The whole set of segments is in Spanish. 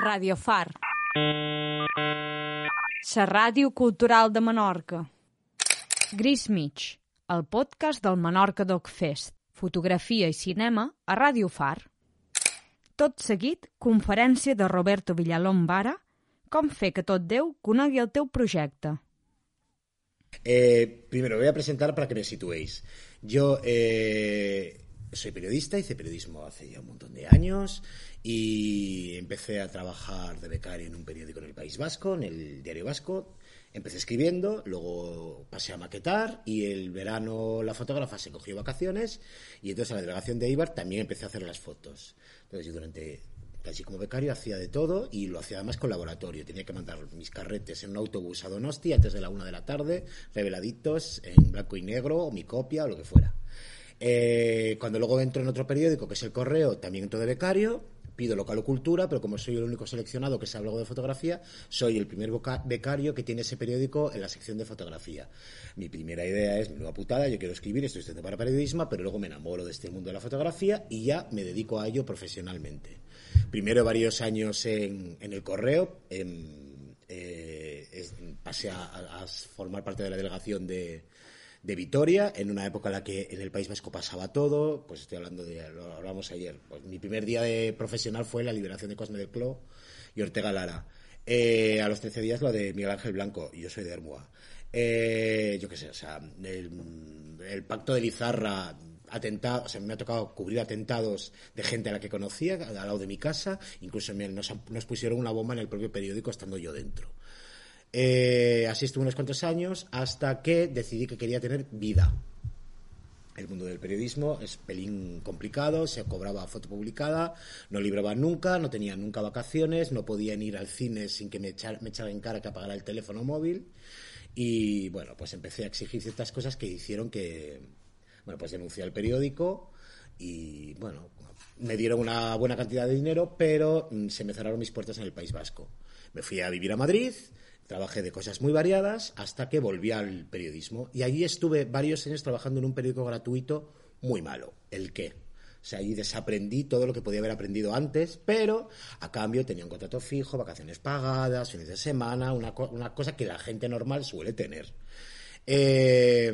Radio Far. La ràdio cultural de Menorca. Gris Mig, el podcast del Menorca Doc Fest. Fotografia i cinema a Radio Far. Tot seguit, conferència de Roberto Villalón Vara, com fer que tot Déu conegui el teu projecte. Eh, primero, voy a presentar para que me situéis. Yo eh, soy periodista, hice periodismo hace ya un montón de años y empecé a trabajar de becario en un periódico en el País Vasco, en el Diario Vasco. Empecé escribiendo, luego pasé a maquetar y el verano la fotógrafa se cogió vacaciones y entonces a la delegación de Ibar también empecé a hacer las fotos. Entonces yo durante casi como becario hacía de todo y lo hacía además con laboratorio. Tenía que mandar mis carretes en un autobús a Donosti antes de la una de la tarde, reveladitos en blanco y negro o mi copia o lo que fuera. Eh, cuando luego entro en otro periódico, que es El Correo, también entro de becario, pido local o cultura, pero como soy el único seleccionado que sabe algo de fotografía, soy el primer becario que tiene ese periódico en la sección de fotografía. Mi primera idea es, nueva putada, yo quiero escribir, estoy estudiando para periodismo, pero luego me enamoro de este mundo de la fotografía y ya me dedico a ello profesionalmente. Primero varios años en, el correo, eh, pasé a formar parte de la delegación de, de Vitoria, en una época en la que en el País Vasco pasaba todo, pues estoy hablando de, lo hablamos ayer, pues mi primer día de profesional fue la liberación de Cosme del Cló y Ortega Lara. Eh, a los 13 días lo de Miguel Ángel Blanco, y yo soy de Hermua. Eh, yo qué sé, o sea, el, pacto de Lizarra, atentado, o sea, me ha tocado cubrir atentados de gente a la que conocía, al lado de mi casa, incluso nos pusieron una bomba en el propio periódico estando yo dentro. Eh, así estuve unos cuantos años hasta que decidí que quería tener vida. El mundo del periodismo es pelín complicado, se cobraba foto publicada, no libraba nunca, no tenía nunca vacaciones, no podían ir al cine sin que me, echara, me en cara que apagara el teléfono móvil. Y bueno, pues empecé a exigir ciertas cosas que hicieron que, bueno, pues denuncié al periódico y bueno, me dieron una buena cantidad de dinero, pero mm, se me cerraron mis puertas en el País Vasco. Me fui a vivir a Madrid, Trabajé de cosas muy variadas hasta que volví al periodismo. Y allí estuve varios años trabajando en un periódico gratuito muy malo, el qué. O sea, ahí desaprendí todo lo que podía haber aprendido antes, pero a cambio tenía un contrato fijo, vacaciones pagadas, fines de semana, una, una cosa que la gente normal suele tener. Eh,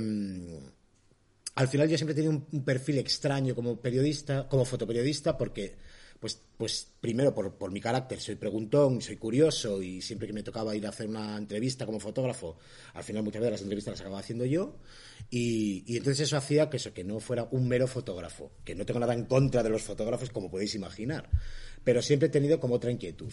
al final yo siempre he tenido un perfil extraño como periodista, como fotoperiodista, porque pues, pues primero por, por, mi carácter, soy preguntón, soy curioso y siempre que me tocaba ir a hacer una entrevista como fotógrafo, al final muchas veces las entrevistas las acababa haciendo yo y, y, entonces eso hacía que eso, que no fuera un mero fotógrafo, que no tengo nada en contra de los fotógrafos como podéis imaginar, pero siempre he tenido como otra inquietud.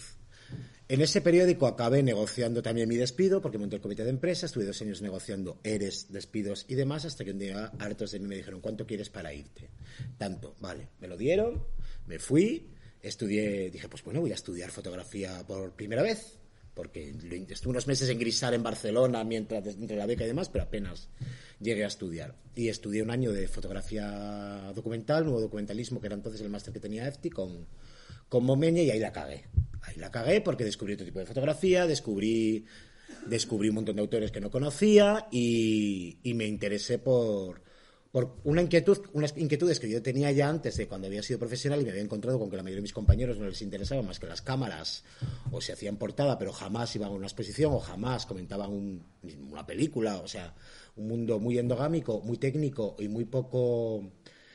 En ese periódico acabé negociando también mi despido, porque monté el comité de empresa, estuve dos años negociando ERES, despidos y demás, hasta que un día hartos de mí me dijeron, ¿cuánto quieres para irte? Tanto, vale, me lo dieron, me fui, estudié, dije, pues bueno, voy a estudiar fotografía por primera vez, porque estuve unos meses en Grisar en Barcelona mientras entre la beca y demás, pero apenas llegué a estudiar. Y estudié un año de fotografía documental, nuevo documentalismo, que era entonces el máster que tenía EFTI, con, con Momeña, y ahí la cagué. Ahí la cagué porque descubrí otro tipo de fotografía, descubrí, descubrí un montón de autores que no conocía y, y me interesé por, por una inquietud, unas inquietudes que yo tenía ya antes de cuando había sido profesional y me había encontrado con que la mayoría de mis compañeros no les interesaba más que las cámaras o se hacían portada, pero jamás iban a una exposición o jamás comentaban una película, o sea, un mundo muy endogámico, muy técnico y muy poco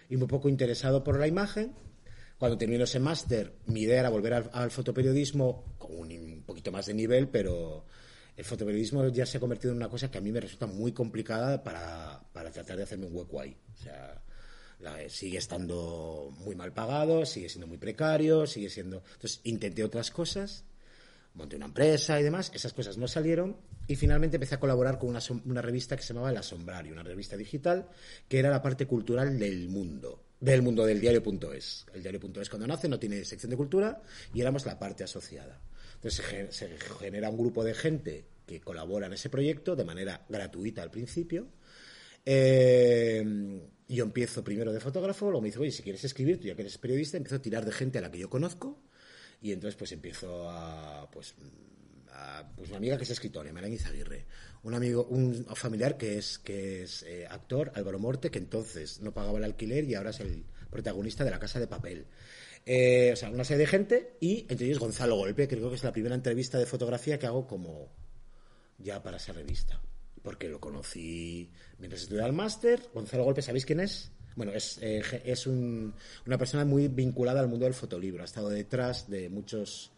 y muy poco interesado por la imagen. Cuando terminó ese máster, mi idea era volver al, al fotoperiodismo con un, un poquito más de nivel, pero el fotoperiodismo ya se ha convertido en una cosa que a mí me resulta muy complicada para, tratar de hacerme un hueco ahí. O sea, sigue estando muy mal pagado, sigue siendo muy precario, sigue siendo... Entonces intenté otras cosas, monté una empresa y demás, esas cosas no salieron y finalmente empecé a colaborar con una, una revista que se llamaba El Asombrario, una revista digital que era la parte cultural del mundo del mundo del diario.es. El diario.es cuando nace no tiene sección de cultura y éramos la parte asociada. Entonces se, genera un grupo de gente que colabora en ese proyecto de manera gratuita al principio. Eh, yo empiezo primero de fotógrafo, luego me dice, oye, si quieres escribir, tú ya que eres periodista, empiezo a tirar de gente a la que yo conozco y entonces pues empiezo a, pues, pues una amiga que es escritora, Melanie Zaguirre, un amigo, un familiar que es, que es eh, actor, Álvaro Morte, que entonces no pagaba el alquiler y ahora es el protagonista de La Casa de Papel. Eh, o sea, una serie de gente y entre ellos Gonzalo Golpe, creo que es la primera entrevista de fotografía que hago como ya para esa revista. Porque lo conocí mientras estudiaba el máster. Gonzalo Golpe, ¿sabéis quién es? Bueno, es, eh, es un- una persona muy vinculada al mundo del fotolibro. Ha estado detrás de muchos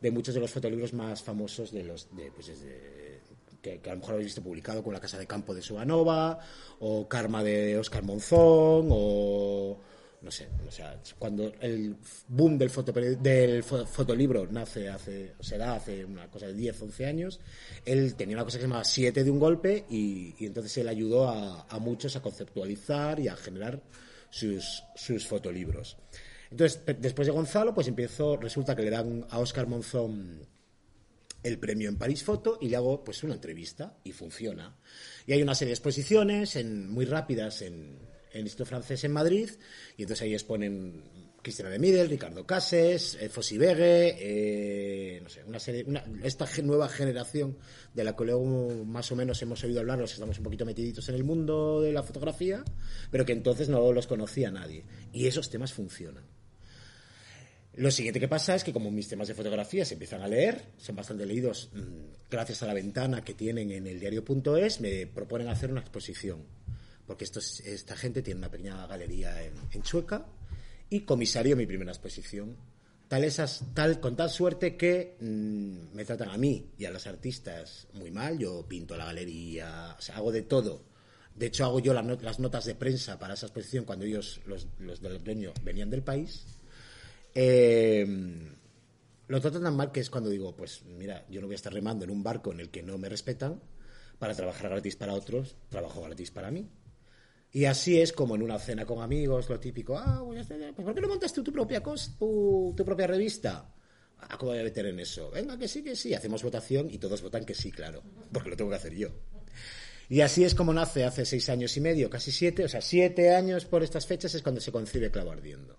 de muchos de los fotolibros más famosos de los de, pues, desde- que, que a lo mejor habéis visto publicado como La Casa de Campo de Subanova o Karma de Oscar Monzón o no sé, o sea, cuando el boom del, del fo- fotolibro nace hace, se da hace una cosa de 10, 11 años, él tenía una cosa que se llamaba Siete de un golpe y, entonces él ayudó a, a muchos a conceptualizar y a generar sus, sus fotolibros. Entonces, después de Gonzalo, pues empiezo, resulta que le dan a Oscar Monzón el premio en París Foto y le hago pues una entrevista y funciona. Y hay una serie de exposiciones en, muy rápidas en el Instituto Francés en Madrid y entonces ahí exponen Cristina de Midel, Ricardo Cases, eh, Fossi Begue, eh, no sé, una serie, una- esta nueva generación de la que luego más o menos hemos oído hablar, los estamos un poquito metiditos en el mundo de la fotografía, pero que entonces no los conocía nadie. Y esos temas funcionan. Lo siguiente que pasa es que como mis temas de fotografía se empiezan a leer, son bastante leídos mm, gracias a la ventana que tienen en el diario.es, me proponen hacer una exposición. Porque estos- esta gente tiene una pequeña galería en, en Chueca y comisario mi primera exposición. Tal esas, tal, con tal suerte que mm, me tratan a mí y a los artistas muy mal. Yo pinto la galería, o sea, hago de todo. De hecho, hago yo la not- las notas de prensa para esa exposición cuando ellos, los, los del dueño, venían del país. Eh, lo trato tan mal que es cuando digo, pues mira, yo no voy a estar remando en un barco en el que no me respetan para trabajar gratis para otros, trabajo gratis para mí. Y así es como en una cena con amigos, lo típico, ah, pues, ¿por qué no montas tú tu propia cos, tu, tu propia revista? Ah, ¿cómo voy a meter en eso? Venga, que sí, que sí. Hacemos votación y todos votan que sí, claro, porque lo tengo que hacer yo. Y así es como nace hace seis años y medio, casi siete, o sea, siete años por estas fechas es cuando se concibe Clavo Ardiendo.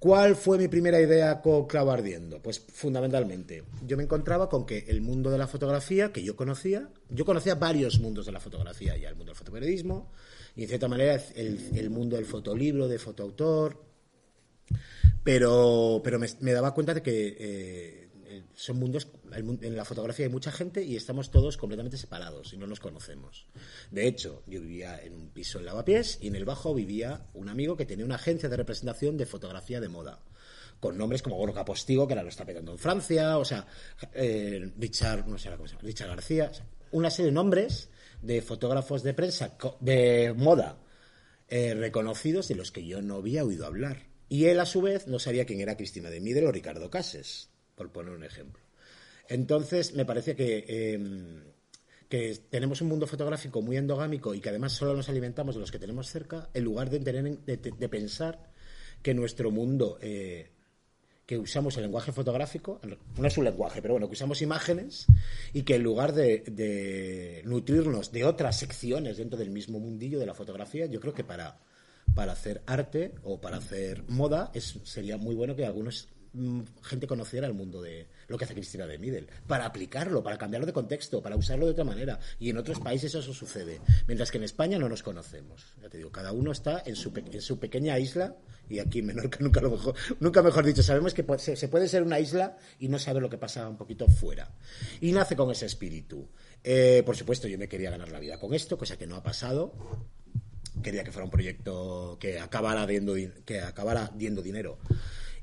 ¿Cuál fue mi primera idea con Clavo Ardiendo? Pues fundamentalmente, yo me encontraba con que el mundo de la fotografía, que yo conocía, yo conocía varios mundos de la fotografía ya, el mundo del fotoperiodismo, y en cierta manera el, el mundo del fotolibro, de fotoautor, pero, pero me, daba cuenta de que eh, eh, son mundos, en la fotografía hay mucha gente y estamos todos completamente separados y no nos conocemos. De hecho, yo vivía en un piso en Lavapiés y en el bajo vivía un amigo que tenía una agencia de representación de fotografía de moda. Con nombres como Gorka Postigo, que ahora lo está petando en Francia, o sea, eh, Richard, no sé cómo se llama, Richard García, una serie de nombres de fotógrafos de prensa, de moda, eh, reconocidos de los que yo no había oído hablar. Y él, a su vez, no sabía quién era Cristina de Midel o Ricardo Cases, por poner un ejemplo. Entonces, me parece que, eh, que tenemos un mundo fotográfico muy endogámico y que además solo nos alimentamos de los que tenemos cerca, en lugar de pensar que nuestro mundo, eh, que usamos el lenguaje fotográfico, no es un lenguaje, pero bueno, que usamos imágenes y que en lugar de, de nutrirnos de otras secciones dentro del mismo mundillo de la fotografía, yo creo que para, para hacer arte o para hacer moda es, sería muy bueno que algunos gente conociera el mundo de lo que hace Cristina de Midel, para aplicarlo, para cambiarlo de contexto, para usarlo de otra manera. Y en otros países eso sucede, mientras que en España no nos conocemos. Ya te digo, cada uno está en su, en su pequeña isla y aquí en Menorca nunca, lo mejor, nunca mejor dicho, sabemos que se, puede ser una isla y no saber lo que pasa un poquito fuera. Y nace con ese espíritu. Eh, por supuesto, yo me quería ganar la vida con esto, cosa que no ha pasado quería que fuera un proyecto que acabara que acabara diendo dinero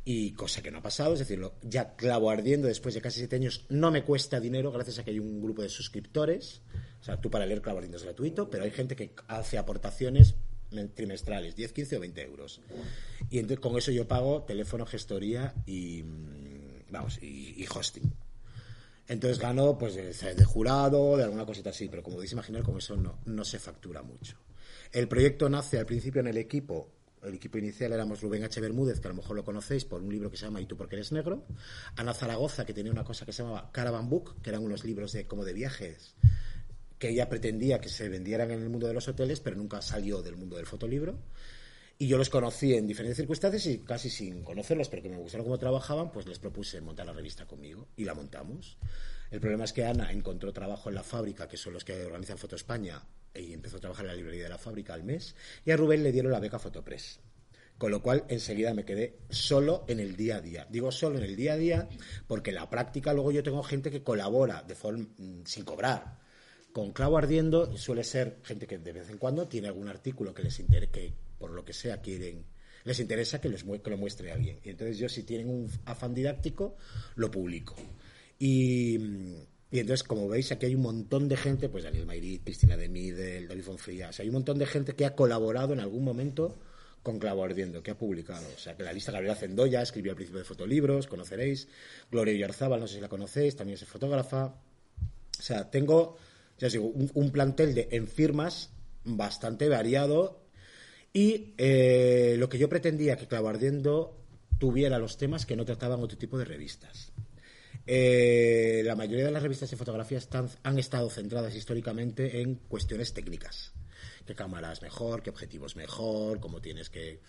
y cosa que no ha pasado, es decir, ya clavo ardiendo después de casi siete años no me cuesta dinero gracias a que hay un grupo de suscriptores, o sea, tú para leer clavo ardiendo es gratuito, pero hay gente que hace aportaciones trimestrales, 10, 15 o 20 euros. Y entonces con eso yo pago teléfono, gestoría y, mm, vamos, y, hosting. Entonces gano pues de, de jurado, de alguna cosita así, pero como podéis imaginar, con eso no, no se factura mucho. El proyecto nace al principio en el equipo. El equipo inicial éramos Rubén H. Bermúdez, que a lo mejor lo conocéis por un libro que se llama ¿Y tú porque eres negro? Ana Zaragoza, que tenía una cosa que se llamaba Caravan Book, que eran unos libros de, como de viajes, que ella pretendía que se vendieran en el mundo de los hoteles, pero nunca salió del mundo del fotolibro. Y yo los conocí en diferentes circunstancias y casi sin conocerlos, pero que me gustaron cómo trabajaban, pues les propuse montar la revista conmigo y la montamos. El problema es que Ana encontró trabajo en la fábrica, que son los que organizan Foto España, y empezó a trabajar en la librería de la fábrica al mes, y a Rubén le dieron la beca Fotopress, Con lo cual, enseguida me quedé solo en el día a día. Digo solo en el día a día porque la práctica luego yo tengo gente que colabora de forma mm, sin cobrar. Con clavo ardiendo suele ser gente que de vez en cuando tiene algún artículo que les interese, que por lo que sea quieren les interesa que, les, lo muestre alguien. Y entonces yo si tienen un afán didáctico, lo publico. Y, y entonces, como veis, aquí hay un montón de gente, pues Daniel Mayrit, Cristina de Midel, David Fonfrías, hay un montón de gente que ha colaborado en algún momento con Clavo Ardiendo, que ha publicado. O sea, que la lista Gabriela Cendoya escribió al principio de Fotolibros, conoceréis. Gloria Yarzábal, no sé si la conocéis, también es fotógrafa. O sea, tengo, ya os digo, un, plantel de en firmas bastante variado y eh, lo que yo pretendía que Clavo Ardiendo tuviera los temas que no trataban otro tipo de revistas. Eh, la mayoría de las revistas de fotografía han estado centradas históricamente en cuestiones técnicas qué cámara es mejor, qué objetivo es mejor, cómo tienes que... Eh,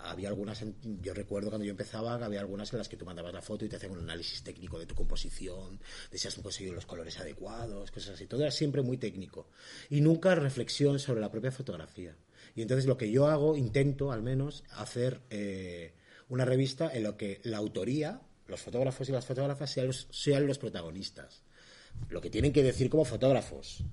había algunas, yo recuerdo cuando yo empezaba, había algunas en las que tú mandabas la foto y te hacían un análisis técnico de tu composición, de si has conseguido los colores adecuados, cosas así. Todo era siempre muy técnico. Y nunca reflexión sobre la propia fotografía. Y entonces lo que yo hago, intento al menos, hacer eh, una revista en la que la autoría, los fotógrafos y las fotógrafas sean los, sean los protagonistas. Lo que tienen que decir como fotógrafos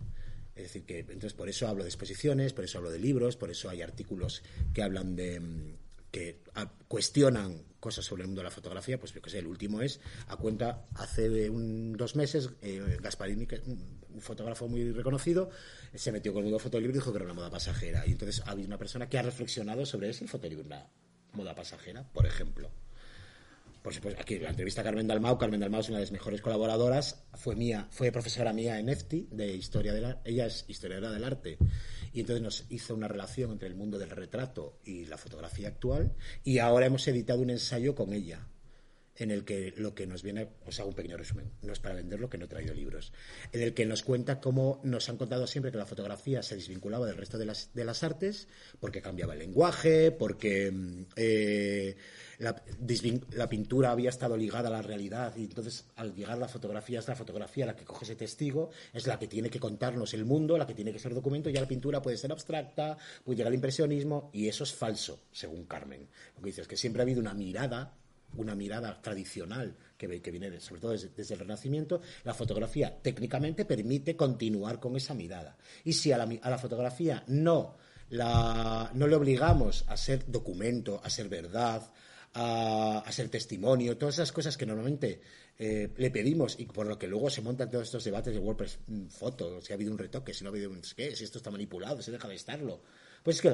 es decir, que entonces por eso hablo de exposiciones, por eso hablo de libros, por eso hay artículos que hablan de mm, que cuestionan cosas sobre el mundo de la fotografía, pues yo que sé, el último es, a cuenta, hace dos meses, eh, Gasparini, un fotógrafo muy reconocido, se metió con el mundo del fotolibro y dijo que era una moda pasajera. Y entonces ha habido una persona que ha reflexionado sobre si el fotolibro una moda pasajera, por ejemplo por supuesto, aquí la entrevista Carmen Dalmau, Carmen Dalmau es una de las mejores colaboradoras, fue mía, fue profesora mía en EFTI de historia de la, ella es historiadora del arte y entonces nos hizo una relación entre el mundo del retrato y la fotografía actual y ahora hemos editado un ensayo con ella en el que lo que nos viene, os hago un pequeño resumen, no es para venderlo que no he traído libros, en el que nos cuenta cómo nos han contado siempre que la fotografía se desvinculaba del resto de las, de las artes, porque cambiaba el lenguaje, porque mm, eh, la, pintura había estado ligada a la realidad y entonces al llegar la fotografía es la fotografía la que coge ese testigo, es la que tiene que contarnos el mundo, la que tiene que ser documento, y ya la pintura puede ser abstracta, puede llegar al impresionismo y eso es falso, según Carmen. Lo que dice es que siempre ha habido una mirada una mirada tradicional que, que viene sobre todo desde, el Renacimiento, la fotografía técnicamente permite continuar con esa mirada. Y si a la, a la fotografía no, la, no le obligamos a ser documento, a ser verdad, a, ser testimonio, todas esas cosas que normalmente eh, le pedimos y por lo que luego se montan todos estos debates de WordPress mm, fotos, si ha habido un retoque, si no ha habido un qué, si esto está manipulado, si deja de estarlo. Pues es que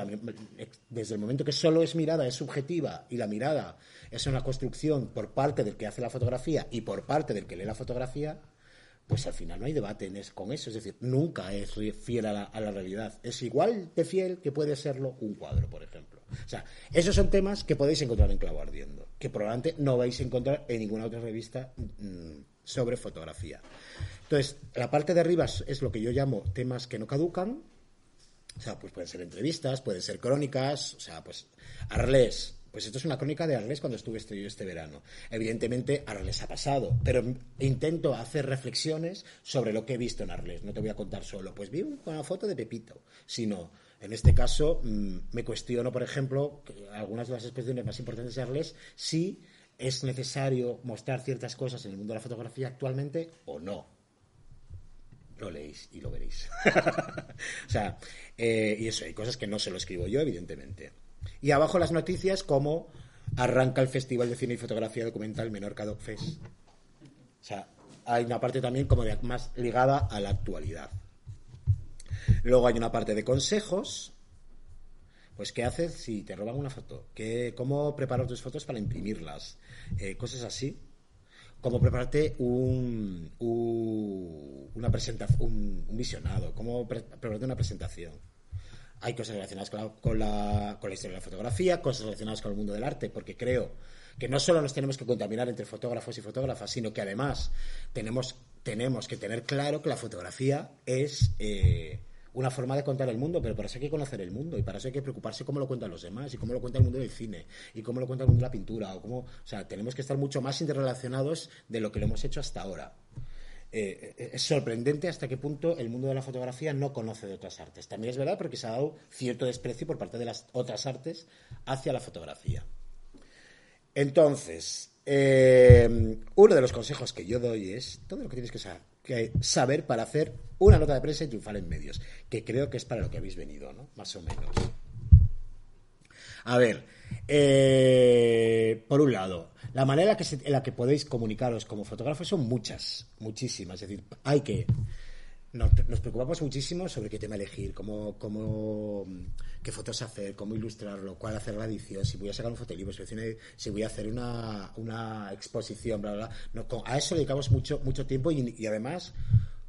desde el momento que solo es mirada, es subjetiva y la mirada es una construcción por parte del que hace la fotografía y por parte del que lee la fotografía, pues al final no hay debate con eso. Es decir, nunca es fiel a la, realidad. Es igual de fiel que puede serlo un cuadro, por ejemplo. O sea, esos son temas que podéis encontrar en Clavo Ardiendo, que probablemente no vais a encontrar en ninguna otra revista mm, sobre fotografía. Entonces, la parte de arriba es lo que yo llamo temas que no caducan. O sea, pues pueden ser entrevistas, pueden ser crónicas, o sea, pues Arles, pues esto es una crónica de Arles cuando estuve este, este verano. Evidentemente, Arles ha pasado, pero intento hacer reflexiones sobre lo que he visto en Arles. No te voy a contar solo, pues vi una foto de Pepito, sino, en este caso, mm, me cuestiono, por ejemplo, algunas de las expresiones más importantes de Arles, si es necesario mostrar ciertas cosas en el mundo de la fotografía actualmente o no lo leéis y lo veréis. o sea, eh, y eso, hay cosas que no se lo escribo yo, evidentemente. Y abajo las noticias como arranca el Festival de Cine y Fotografía Documental Menorca Doc Fest. O sea, hay una parte también como más ligada a la actualidad. Luego hay una parte de consejos. Pues, ¿qué haces si te roban una foto? ¿Qué, ¿Cómo preparar tus fotos para imprimirlas? Eh, cosas así. Cómo prepararte un, una presentación, un, visionado. Cómo prepararte una presentación hay cosas relacionadas con la, con, la, historia de la fotografía, cosas relacionadas con el mundo del arte, porque creo que no solo nos tenemos que contaminar entre fotógrafos y fotógrafas, sino que además tenemos, tenemos que tener claro que la fotografía es eh, una forma de contar el mundo, pero para eso hay que conocer el mundo y para eso hay que preocuparse cómo lo cuentan los demás y cómo lo cuenta el mundo del cine y cómo lo cuenta el mundo de la pintura o cómo, o sea, tenemos que estar mucho más interrelacionados de lo que lo hemos hecho hasta ahora. eh, eh, es sorprendente hasta qué punto el mundo de la fotografía no conoce de otras artes. También es verdad porque se ha dado cierto desprecio por parte de las otras artes hacia la fotografía. Entonces, eh, uno de los consejos que yo doy es todo lo que tienes que, saber para hacer una nota de prensa y triunfar en medios, que creo que es para lo que habéis venido, ¿no? Más o menos. A ver, por un lado, la manera en la que podéis comunicaros como fotógrafos son muchas, muchísimas. Es decir, hay que. Nos, preocupamos muchísimo sobre qué tema elegir, cómo, cómo, qué fotos hacer, cómo ilustrarlo, cuál hacer la edición, si voy a sacar un fotolibro, si voy a hacer una, una exposición, bla, bla, bla. a eso dedicamos mucho, mucho tiempo y, y además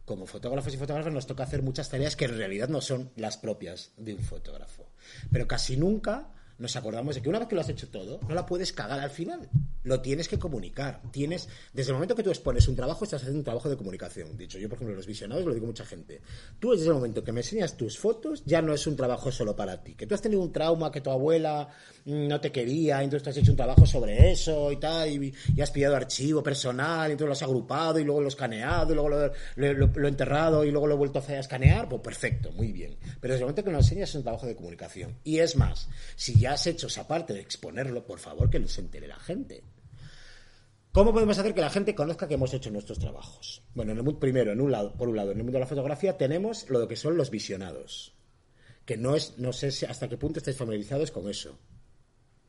como fotógrafos y fotógrafos nos toca hacer muchas tareas que en realidad no son las propias de un fotógrafo. Pero casi nunca nos acordamos de que una vez que lo has hecho todo, no la puedes cagar al final. Lo tienes que comunicar. Tienes, desde el momento que tú expones un trabajo, estás haciendo un trabajo de comunicación. Dicho, yo, por ejemplo, los visionados, lo digo mucha gente. Tú, desde el momento que me enseñas tus fotos, ya no es un trabajo solo para ti. Que tú has tenido un trauma, que tu abuela mm, no te quería, entonces has hecho un trabajo sobre eso y tal, y, has pillado archivo personal, y entonces lo has agrupado, y luego lo has escaneado, y luego lo, he enterrado, y luego lo he vuelto a escanear. Pues perfecto, muy bien. Pero desde el momento que lo enseñas, es un trabajo de comunicación. Y es más, si ya has hecho esa parte de exponerlo, por favor, que se entere la gente. ¿Cómo podemos hacer que la gente conozca que hemos hecho nuestros trabajos? Bueno, en el primero, en un lado, por un lado, en el mundo de la fotografía tenemos lo que son los visionados, que no es, no sé hasta qué punto estáis familiarizados con eso.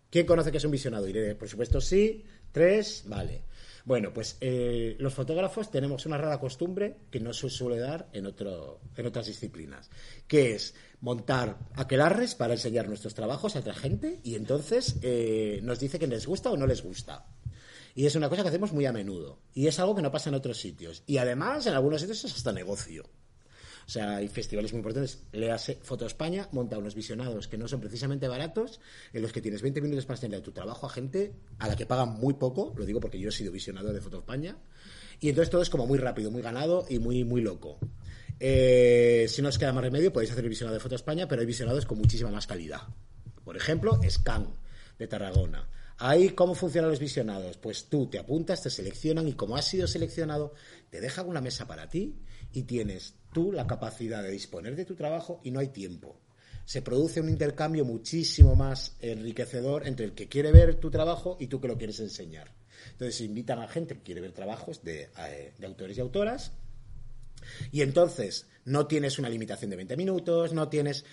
¿Quién conoce que es un visionado? Iré, por supuesto, sí. Tres, vale. Bueno, pues eh, los fotógrafos tenemos una rara costumbre que no se suele dar en, otro, en otras disciplinas, que es montar aquelarres para enseñar nuestros trabajos a otra gente y entonces eh, nos dice que les gusta o no les gusta. Y es una cosa que hacemos muy a menudo. Y es algo que no pasa en otros sitios. Y además, en algunos sitios es hasta negocio. O sea, hay festivales muy importantes. Léase Foto España, monta unos visionados que no son precisamente baratos, en los que tienes 20 minutos para enseñar tu trabajo a gente a la que pagan muy poco. Lo digo porque yo he sido visionador de Foto España. Y entonces todo es como muy rápido, muy ganado y muy, muy loco. Eh, si no os queda más remedio, podéis hacer el visionado de Foto España, pero hay visionados con muchísima más calidad. Por ejemplo, Scan de Tarragona. Ahí, ¿cómo funcionan los visionados? Pues tú te apuntas, te seleccionan y como has sido seleccionado, te dejan una mesa para ti y tienes tú la capacidad de disponer de tu trabajo y no hay tiempo. Se produce un intercambio muchísimo más enriquecedor entre el que quiere ver tu trabajo y tú que lo quieres enseñar. Entonces se invitan a gente que quiere ver trabajos de, eh, de autores y autoras y entonces no tienes una limitación de 20 minutos, no tienes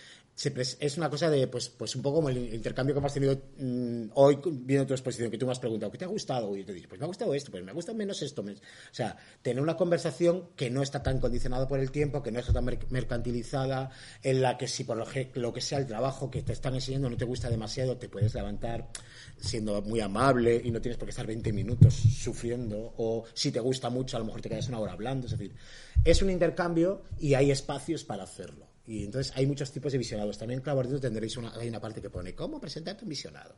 es una cosa de, pues, pues un poco como el intercambio que hemos tenido mm, hoy viendo tu exposición, que tú me has preguntado, ¿qué te ha gustado? Y yo te digo, pues me ha gustado esto, pues me gusta menos esto. O sea, tener una conversación que no está tan condicionada por el tiempo, que no está tan mercantilizada, en la que si por lo que, lo que sea el trabajo que te están enseñando no te gusta demasiado, te puedes levantar siendo muy amable y no tienes por qué estar 20 minutos sufriendo, o si te gusta mucho, a lo mejor te quedas una hora hablando. Es decir, es un intercambio y hay espacios para hacerlo. Y entonces hay muchos tipos de visionados. También Clavardito tendréis una, hay una parte que pone cómo presentarte un visionado.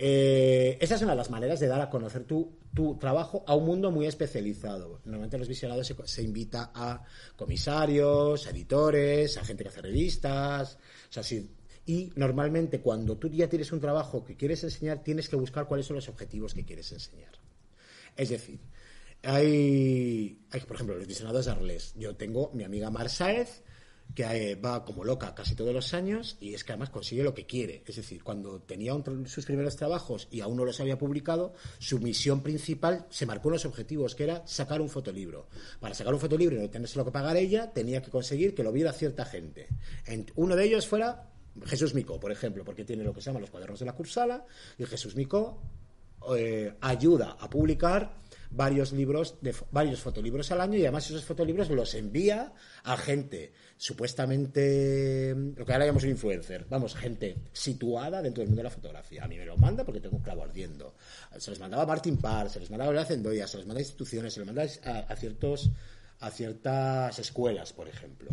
Eh, esa es una de las maneras de dar a conocer tu, tu, trabajo a un mundo muy especializado. Normalmente los visionados se, invita a comisarios, a editores, a gente que hace revistas. y normalmente cuando tú ya tienes un trabajo que quieres enseñar, tienes que buscar cuáles son los objetivos que quieres enseñar. Es decir, hay, hay por ejemplo, los visionados de Arles. Yo tengo mi amiga Mar que eh, va como loca casi todos los años y es que además consigue lo que quiere. Es decir, cuando tenía sus primeros trabajos y aún no los había publicado, su misión principal se marcó unos objetivos, que era sacar un fotolibro. Para sacar un fotolibro y no tenerse lo que pagar ella, tenía que conseguir que lo viera cierta gente. uno de ellos fuera Jesús Mico, por ejemplo, porque tiene lo que se llama los cuadernos de la cursala y Jesús Mico eh, ayuda a publicar varios libros, de, varios fotolibros al año y además esos fotolibros los envía a gente supuestamente, lo que ahora llamamos un influencer, vamos, gente situada dentro del mundo de la fotografía. A mí me lo manda porque tengo un clavo ardiendo. Se les mandaba a Martin Parr, se les mandaba a Cendoya, se les manda a instituciones, se les manda a, ciertos, a ciertas escuelas, por ejemplo.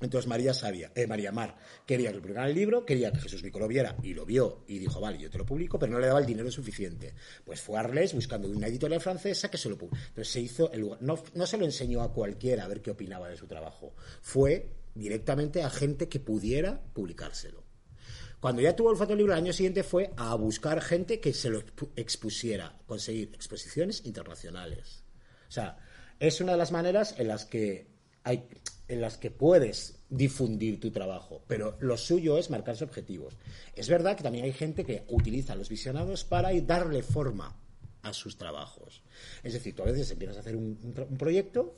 Entonces María Sabia, eh, María Mar quería que publicara el libro, quería que Jesús Mico lo viera y lo vio y dijo, vale, yo te lo publico, pero no le daba el dinero suficiente. Pues fue a Arles buscando una editorial francesa que se lo publicó. Entonces se hizo el lugar. No, no se lo enseñó a cualquiera a ver qué opinaba de su trabajo. Fue directamente a gente que pudiera publicárselo. Cuando ya tuvo el fotolibro, el año siguiente fue a buscar gente que se lo expusiera, conseguir exposiciones internacionales. O sea, es una de las maneras en las que hay en las que puedes difundir tu trabajo, pero lo suyo es marcarse objetivos. Es verdad que también hay gente que utiliza los visionados para darle forma a sus trabajos. Es decir, tú a veces empiezas a hacer un, proyecto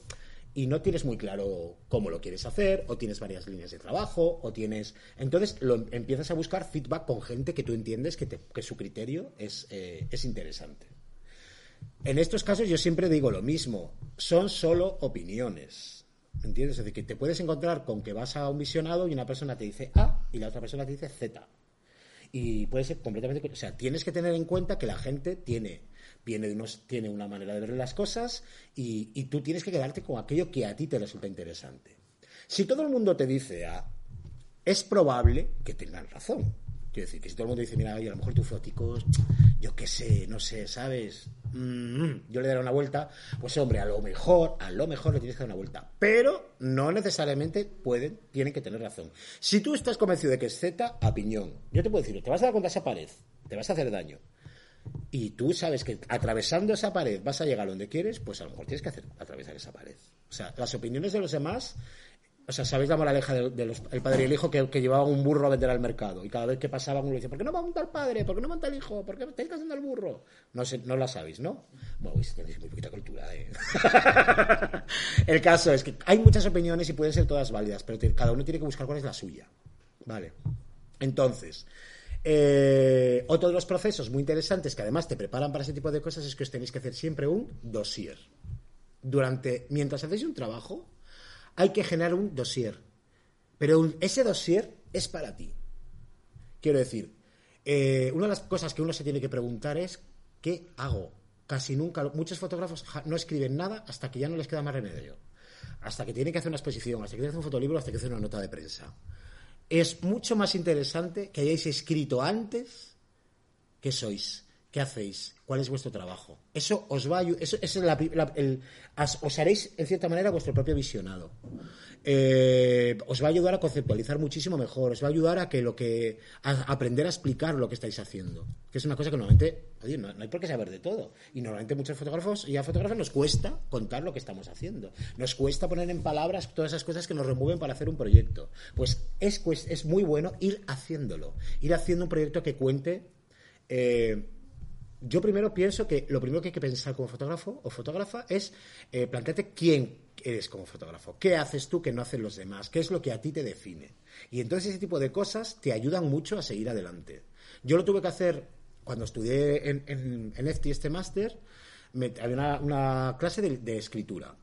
y no tienes muy claro cómo lo quieres hacer, o tienes varias líneas de trabajo, o tienes... Entonces lo, empiezas a buscar feedback con gente que tú entiendes que, que su criterio es, eh, es interesante. En estos casos yo siempre digo lo mismo, son solo opiniones. ¿Entiendes? Es decir, que te puedes encontrar con que vas a un visionado y una persona te dice A y la otra persona te dice Z. Y puede ser completamente... O sea, tienes que tener en cuenta que la gente tiene viene de unos, tiene una manera de ver las cosas y, tú tienes que quedarte con aquello que a ti te resulta interesante. Si todo el mundo te dice A, es probable que tengan razón. Quiero decir, que si todo el mundo dice, mira, a lo mejor tus foticos, yo qué sé, no sé, ¿sabes? Mm, yo le daré una vuelta, pues hombre, a lo mejor, a lo mejor le tienes que dar una vuelta. Pero no necesariamente pueden, tienen que tener razón. Si tú estás convencido de que es Z, a. Yo te puedo decir, te vas a dar contra esa pared, te vas a hacer daño y tú sabes que atravesando esa pared vas a llegar donde quieres, pues a lo mejor tienes que hacer atravesar esa pared. O sea, las opiniones de los demás, o sea, ¿sabéis la moraleja del de el padre y el hijo que, que, llevaban un burro a vender al mercado? Y cada vez que pasaban uno dice, ¿por qué no monta el padre? ¿Por qué no monta el hijo? ¿Por qué estáis haciendo el burro? No, sé, no la sabéis, ¿no? Bueno, tenéis muy poquita cultura, ¿eh? el caso es que hay muchas opiniones y pueden ser todas válidas, pero cada uno tiene que buscar cuál es la suya. Vale. Entonces, eh, otro de los procesos muy interesantes que además te preparan para ese tipo de cosas es que os tenéis que hacer siempre un dossier. Durante, mientras hacéis un trabajo, hay que generar un dossier. Pero ese dossier es para ti. Quiero decir, eh, una de las cosas que uno se tiene que preguntar es, ¿qué hago? Casi nunca, muchos fotógrafos no escriben nada hasta que ya no les queda más remedio. Hasta que tienen que hacer una exposición, hasta que tienen que hacer un fotolibro, hasta que hacer una nota de prensa es mucho más interesante que hayáis escrito antes qué sois, qué hacéis, cuál es vuestro trabajo. Eso os va a eso, es el, os haréis en cierta manera vuestro propio visionado. Eh, os va a ayudar a conceptualizar muchísimo mejor, os va a ayudar a que lo que a aprender a explicar lo que estáis haciendo, que es una cosa que normalmente, no, hay por qué saber de todo. Y normalmente muchos fotógrafos y a fotógrafos nos cuesta contar lo que estamos haciendo. Nos cuesta poner en palabras todas esas cosas que nos remueven para hacer un proyecto. Pues es, es muy bueno ir haciéndolo, ir haciendo un proyecto que cuente eh, yo primero pienso que lo primero que hay que pensar como fotógrafo o fotógrafa es eh, plantearte quién eres como fotógrafo, qué haces tú que no hacen los demás, qué es lo que a ti te define. Y entonces ese tipo de cosas te ayudan mucho a seguir adelante. Yo lo tuve que hacer cuando estudié en, en, este máster, había una, clase de, escritura.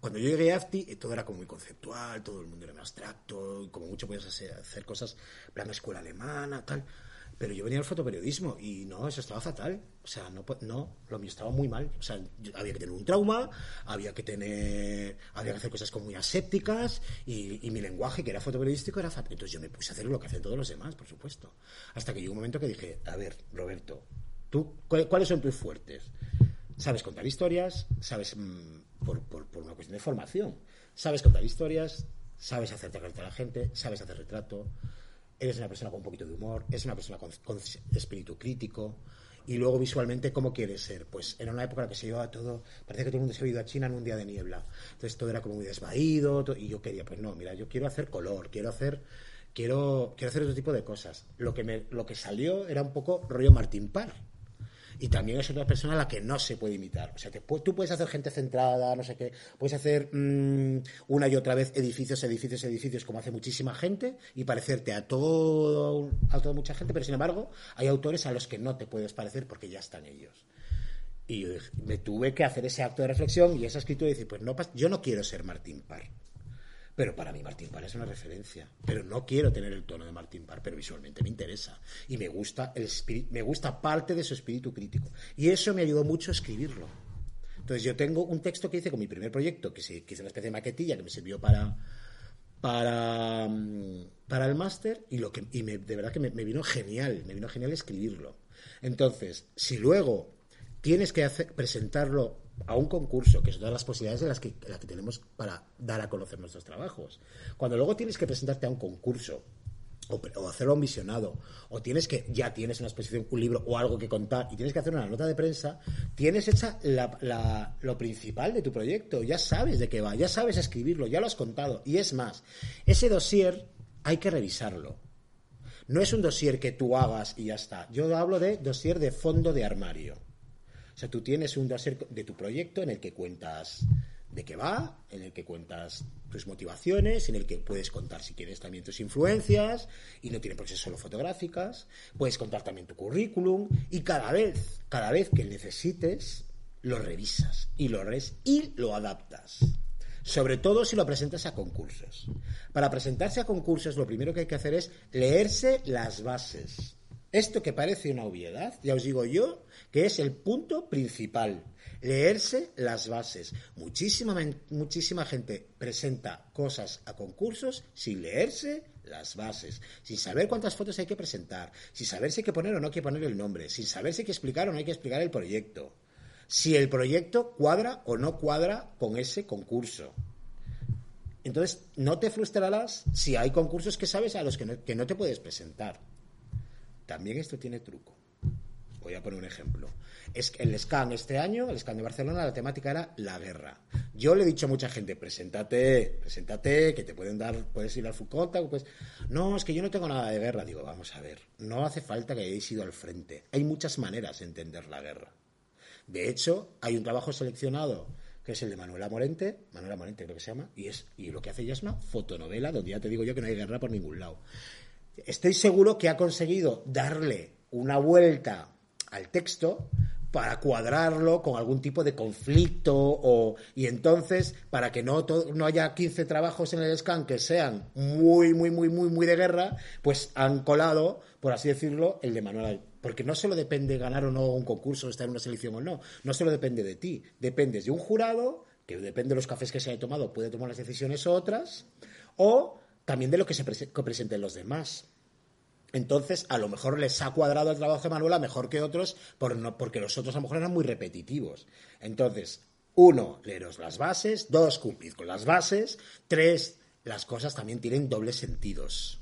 Cuando yo llegué a EFTI, eh, todo era como muy conceptual, todo el mundo era muy abstracto, como mucho podías hacer, hacer cosas, plan escuela alemana, tal. Pero yo venía al fotoperiodismo y no, eso estaba fatal. O sea, no, no lo mío estaba muy mal. O sea, había que tener un trauma, había que tener, había que hacer cosas como muy asépticas y, y mi lenguaje, que era fotoperiodístico, era fatal. Entonces yo me puse a hacer lo que hacen todos los demás, por supuesto. Hasta que llegó un momento que dije, a ver, Roberto, ¿tú, ¿cuáles son tus fuertes? Sabes contar historias, sabes, mm, por, por, por una cuestión de formación, sabes contar historias, sabes hacerte a la gente, sabes hacer retrato, eres una persona con un poquito de humor, es una persona con, espíritu crítico. Y luego visualmente, ¿cómo quieres ser? Pues era una época en la que se llevaba todo, parece que todo el mundo se había ido a China en un día de niebla. Entonces todo era como muy desvaído, y yo quería, pues no, mira, yo quiero hacer color, quiero hacer, quiero, quiero hacer otro tipo de cosas. Lo que, me, lo que salió era un poco rollo Martín Parr y también es otra persona a la que no se puede imitar. O sea, que tú puedes hacer gente centrada, no sé qué, puedes hacer mm, una y otra vez edificios, edificios, edificios, como hace muchísima gente, y parecerte a todo, a toda mucha gente, pero sin embargo, hay autores a los que no te puedes parecer porque ya están ellos. Y me tuve que hacer ese acto de reflexión y esa escritura y decir, pues no, yo no quiero ser Martín Parr. Pero para mí Martín Parr es una referencia. Pero no quiero tener el tono de Martín Parr, pero visualmente me interesa. Y me gusta, el me gusta parte de su espíritu crítico. Y eso me ayudó mucho a escribirlo. Entonces yo tengo un texto que hice con mi primer proyecto, que, que es una especie de maquetilla que me sirvió para, para, mm, para el máster y, lo que, y de verdad que me, me, vino genial, me vino genial escribirlo. Entonces, si luego tienes que presentarlo a un concurso, que son todas las posibilidades de las que, las que tenemos para dar a conocer nuestros trabajos. Cuando luego tienes que presentarte a un concurso o, o hacerlo un visionado, o tienes que, ya tienes una exposición, un libro o algo que contar y tienes que hacer una nota de prensa, tienes hecha la- la- lo principal de tu proyecto, ya sabes de qué va, ya sabes escribirlo, ya lo has contado. Y es más, ese dossier hay que revisarlo. No es un dossier que tú hagas y ya está. Yo hablo de dossier de fondo de armario. O sea, tú tienes un dossier de tu proyecto en el que cuentas de qué va, en el que cuentas tus motivaciones, en el que puedes contar si quieres también tus influencias, y no tiene por qué ser solo fotográficas, puedes contar también tu currículum, y cada vez, cada vez que necesites, lo revisas y lo res y lo adaptas. Sobre todo si lo presentas a concursos. Para presentarse a concursos, lo primero que hay que hacer es leerse las bases. Esto que parece una obviedad, ya os digo yo, que es el punto principal. Leerse las bases. Muchísima, muchísima gente presenta cosas a concursos sin leerse las bases, sin saber cuántas fotos hay que presentar, sin saber si hay que poner o no hay que poner el nombre, sin saber si hay que explicar o no hay que explicar el proyecto, si el proyecto cuadra o no cuadra con ese concurso. Entonces, no te frustrarás si hay concursos que sabes a los que no, que no te puedes presentar. También esto tiene truco. Voy a poner un ejemplo. Es que el SCAN este año, el SCAN de Barcelona, la temática era la guerra. Yo le he dicho a mucha gente, preséntate, preséntate, que te pueden dar, puedes ir al Fucota, pues no, es que yo no tengo nada de guerra. Digo, vamos a ver, no hace falta que hayáis ido al frente. Hay muchas maneras de entender la guerra. De hecho, hay un trabajo seleccionado que es el de Manuela Morente, Manuela Morente creo que se llama, y es y lo que hace ella es una fotonovela donde ya te digo yo que no hay guerra por ningún lado. Estoy seguro que ha conseguido darle una vuelta al texto para cuadrarlo con algún tipo de conflicto y entonces para que no no haya 15 trabajos en el scan que sean muy muy muy muy muy de guerra pues han colado por así decirlo el de Manuel porque no solo depende ganar o no un concurso estar en una selección o no no solo depende de ti dependes de un jurado que depende de los cafés que se haya tomado puede tomar las decisiones otras o también de lo que se presenten los demás entonces, a lo mejor les ha cuadrado el trabajo de Manuela mejor que otros, porque los otros a lo mejor eran muy repetitivos. Entonces, uno, leeros las bases. Dos, cumplid con las bases. Tres, las cosas también tienen dobles sentidos.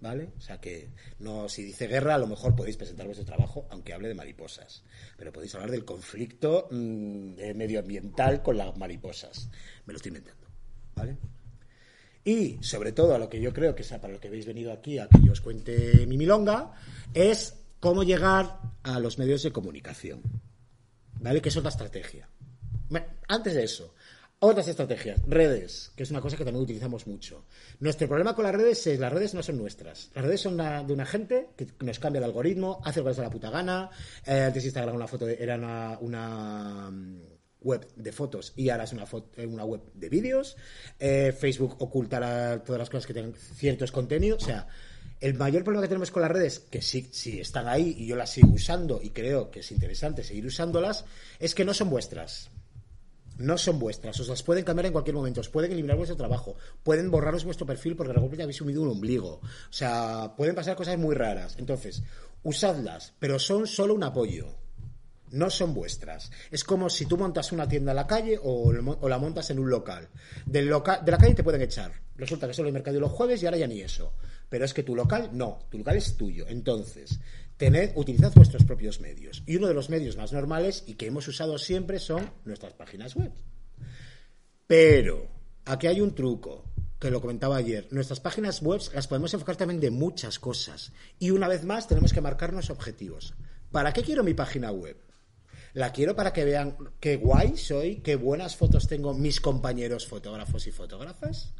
¿Vale? O sea que no, si dice guerra, a lo mejor podéis presentar vuestro trabajo, aunque hable de mariposas. Pero podéis hablar del conflicto mm, eh, medioambiental con las mariposas. Me lo estoy inventando. ¿Vale? Y sobre todo a lo que yo creo que es para lo que habéis venido aquí a que yo os cuente mi milonga, es cómo llegar a los medios de comunicación. ¿Vale? Que es la estrategia. Antes de eso, otras estrategias. Redes, que es una cosa que también utilizamos mucho. Nuestro problema con las redes es las redes no son nuestras. Las redes son de una gente que nos cambia el algoritmo, hace lo que les da la puta gana. Eh, antes Instagram una foto de- era una, web de fotos y es una, eh, una web de vídeos. Eh, Facebook ocultará todas las cosas que tengan ciertos contenidos. O sea, el mayor problema que tenemos con las redes, que sí, sí están ahí y yo las sigo usando y creo que es interesante seguir usándolas, es que no son vuestras. No son vuestras, os las pueden cambiar en cualquier momento, os pueden eliminar vuestro trabajo, pueden borraros vuestro perfil porque de repente habéis sumido un ombligo. O sea, pueden pasar cosas muy raras. Entonces, usadlas, pero son solo un apoyo. No son vuestras. Es como si tú montas una tienda en la calle o, la montas en un local. Del loca- de la calle te pueden echar. Resulta que solo hay mercado los jueves y ahora ya ni eso. Pero es que tu local no, tu local es tuyo. Entonces, tened, utilizad vuestros propios medios. Y uno de los medios más normales y que hemos usado siempre son nuestras páginas web. Pero aquí hay un truco que lo comentaba ayer. Nuestras páginas web las podemos enfocar también de muchas cosas. Y una vez más tenemos que marcarnos objetivos. ¿Para qué quiero mi página web? La quiero para que vean qué guay soy, qué buenas fotos tengo mis compañeros fotógrafos y fotógrafas.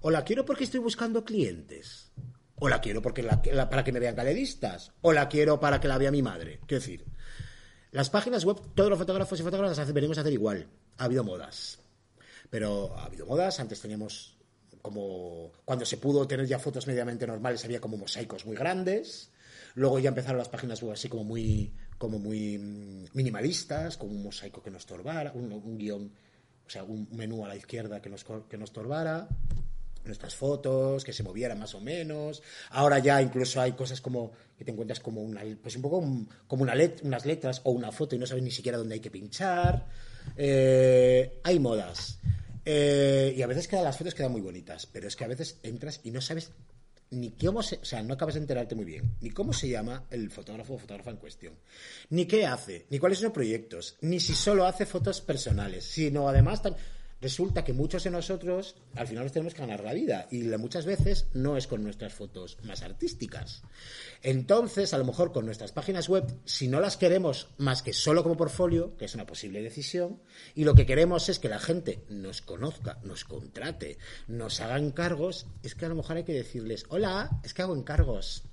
O la quiero porque estoy buscando clientes. O la quiero porque para que me vean galeristas. O la quiero para que la vea mi madre. Quiero decir, las páginas web, todos los fotógrafos y fotógrafas las venimos a hacer igual. Ha habido modas. Pero ha habido modas, antes teníamos como cuando se pudo tener ya fotos medianamente normales había como mosaicos muy grandes. Luego ya empezaron las páginas web así como muy como muy mm, minimalistas, con un mosaico que nos estorbara, un, un guion, o sea, un menú a la izquierda que nos que nos estorbara nuestras fotos, que se movieran más o menos. Ahora ya incluso hay cosas como que te encuentras como una, pues un poco como una let- unas letras o una foto y no sabes ni siquiera dónde hay que pinchar. Eh, hay modas. Eh, y a veces quedan, las fotos quedan muy bonitas, pero es que a veces entras y no sabes ni cómo se, o sea, no acabas de enterarte muy bien, ni cómo se llama el fotógrafo o fotógrafa en cuestión, ni qué hace, ni cuáles son los proyectos, ni si solo hace fotos personales, sino además resulta que muchos de nosotros al final nos tenemos que ganar la vida y muchas veces no es con nuestras fotos más artísticas. Entonces, a lo mejor con nuestras páginas web, si no las queremos más que solo como portfolio, que es una posible decisión, y lo que queremos es que la gente nos conozca, nos contrate, nos haga encargos, es que a lo mejor hay que decirles, hola, es que hago encargos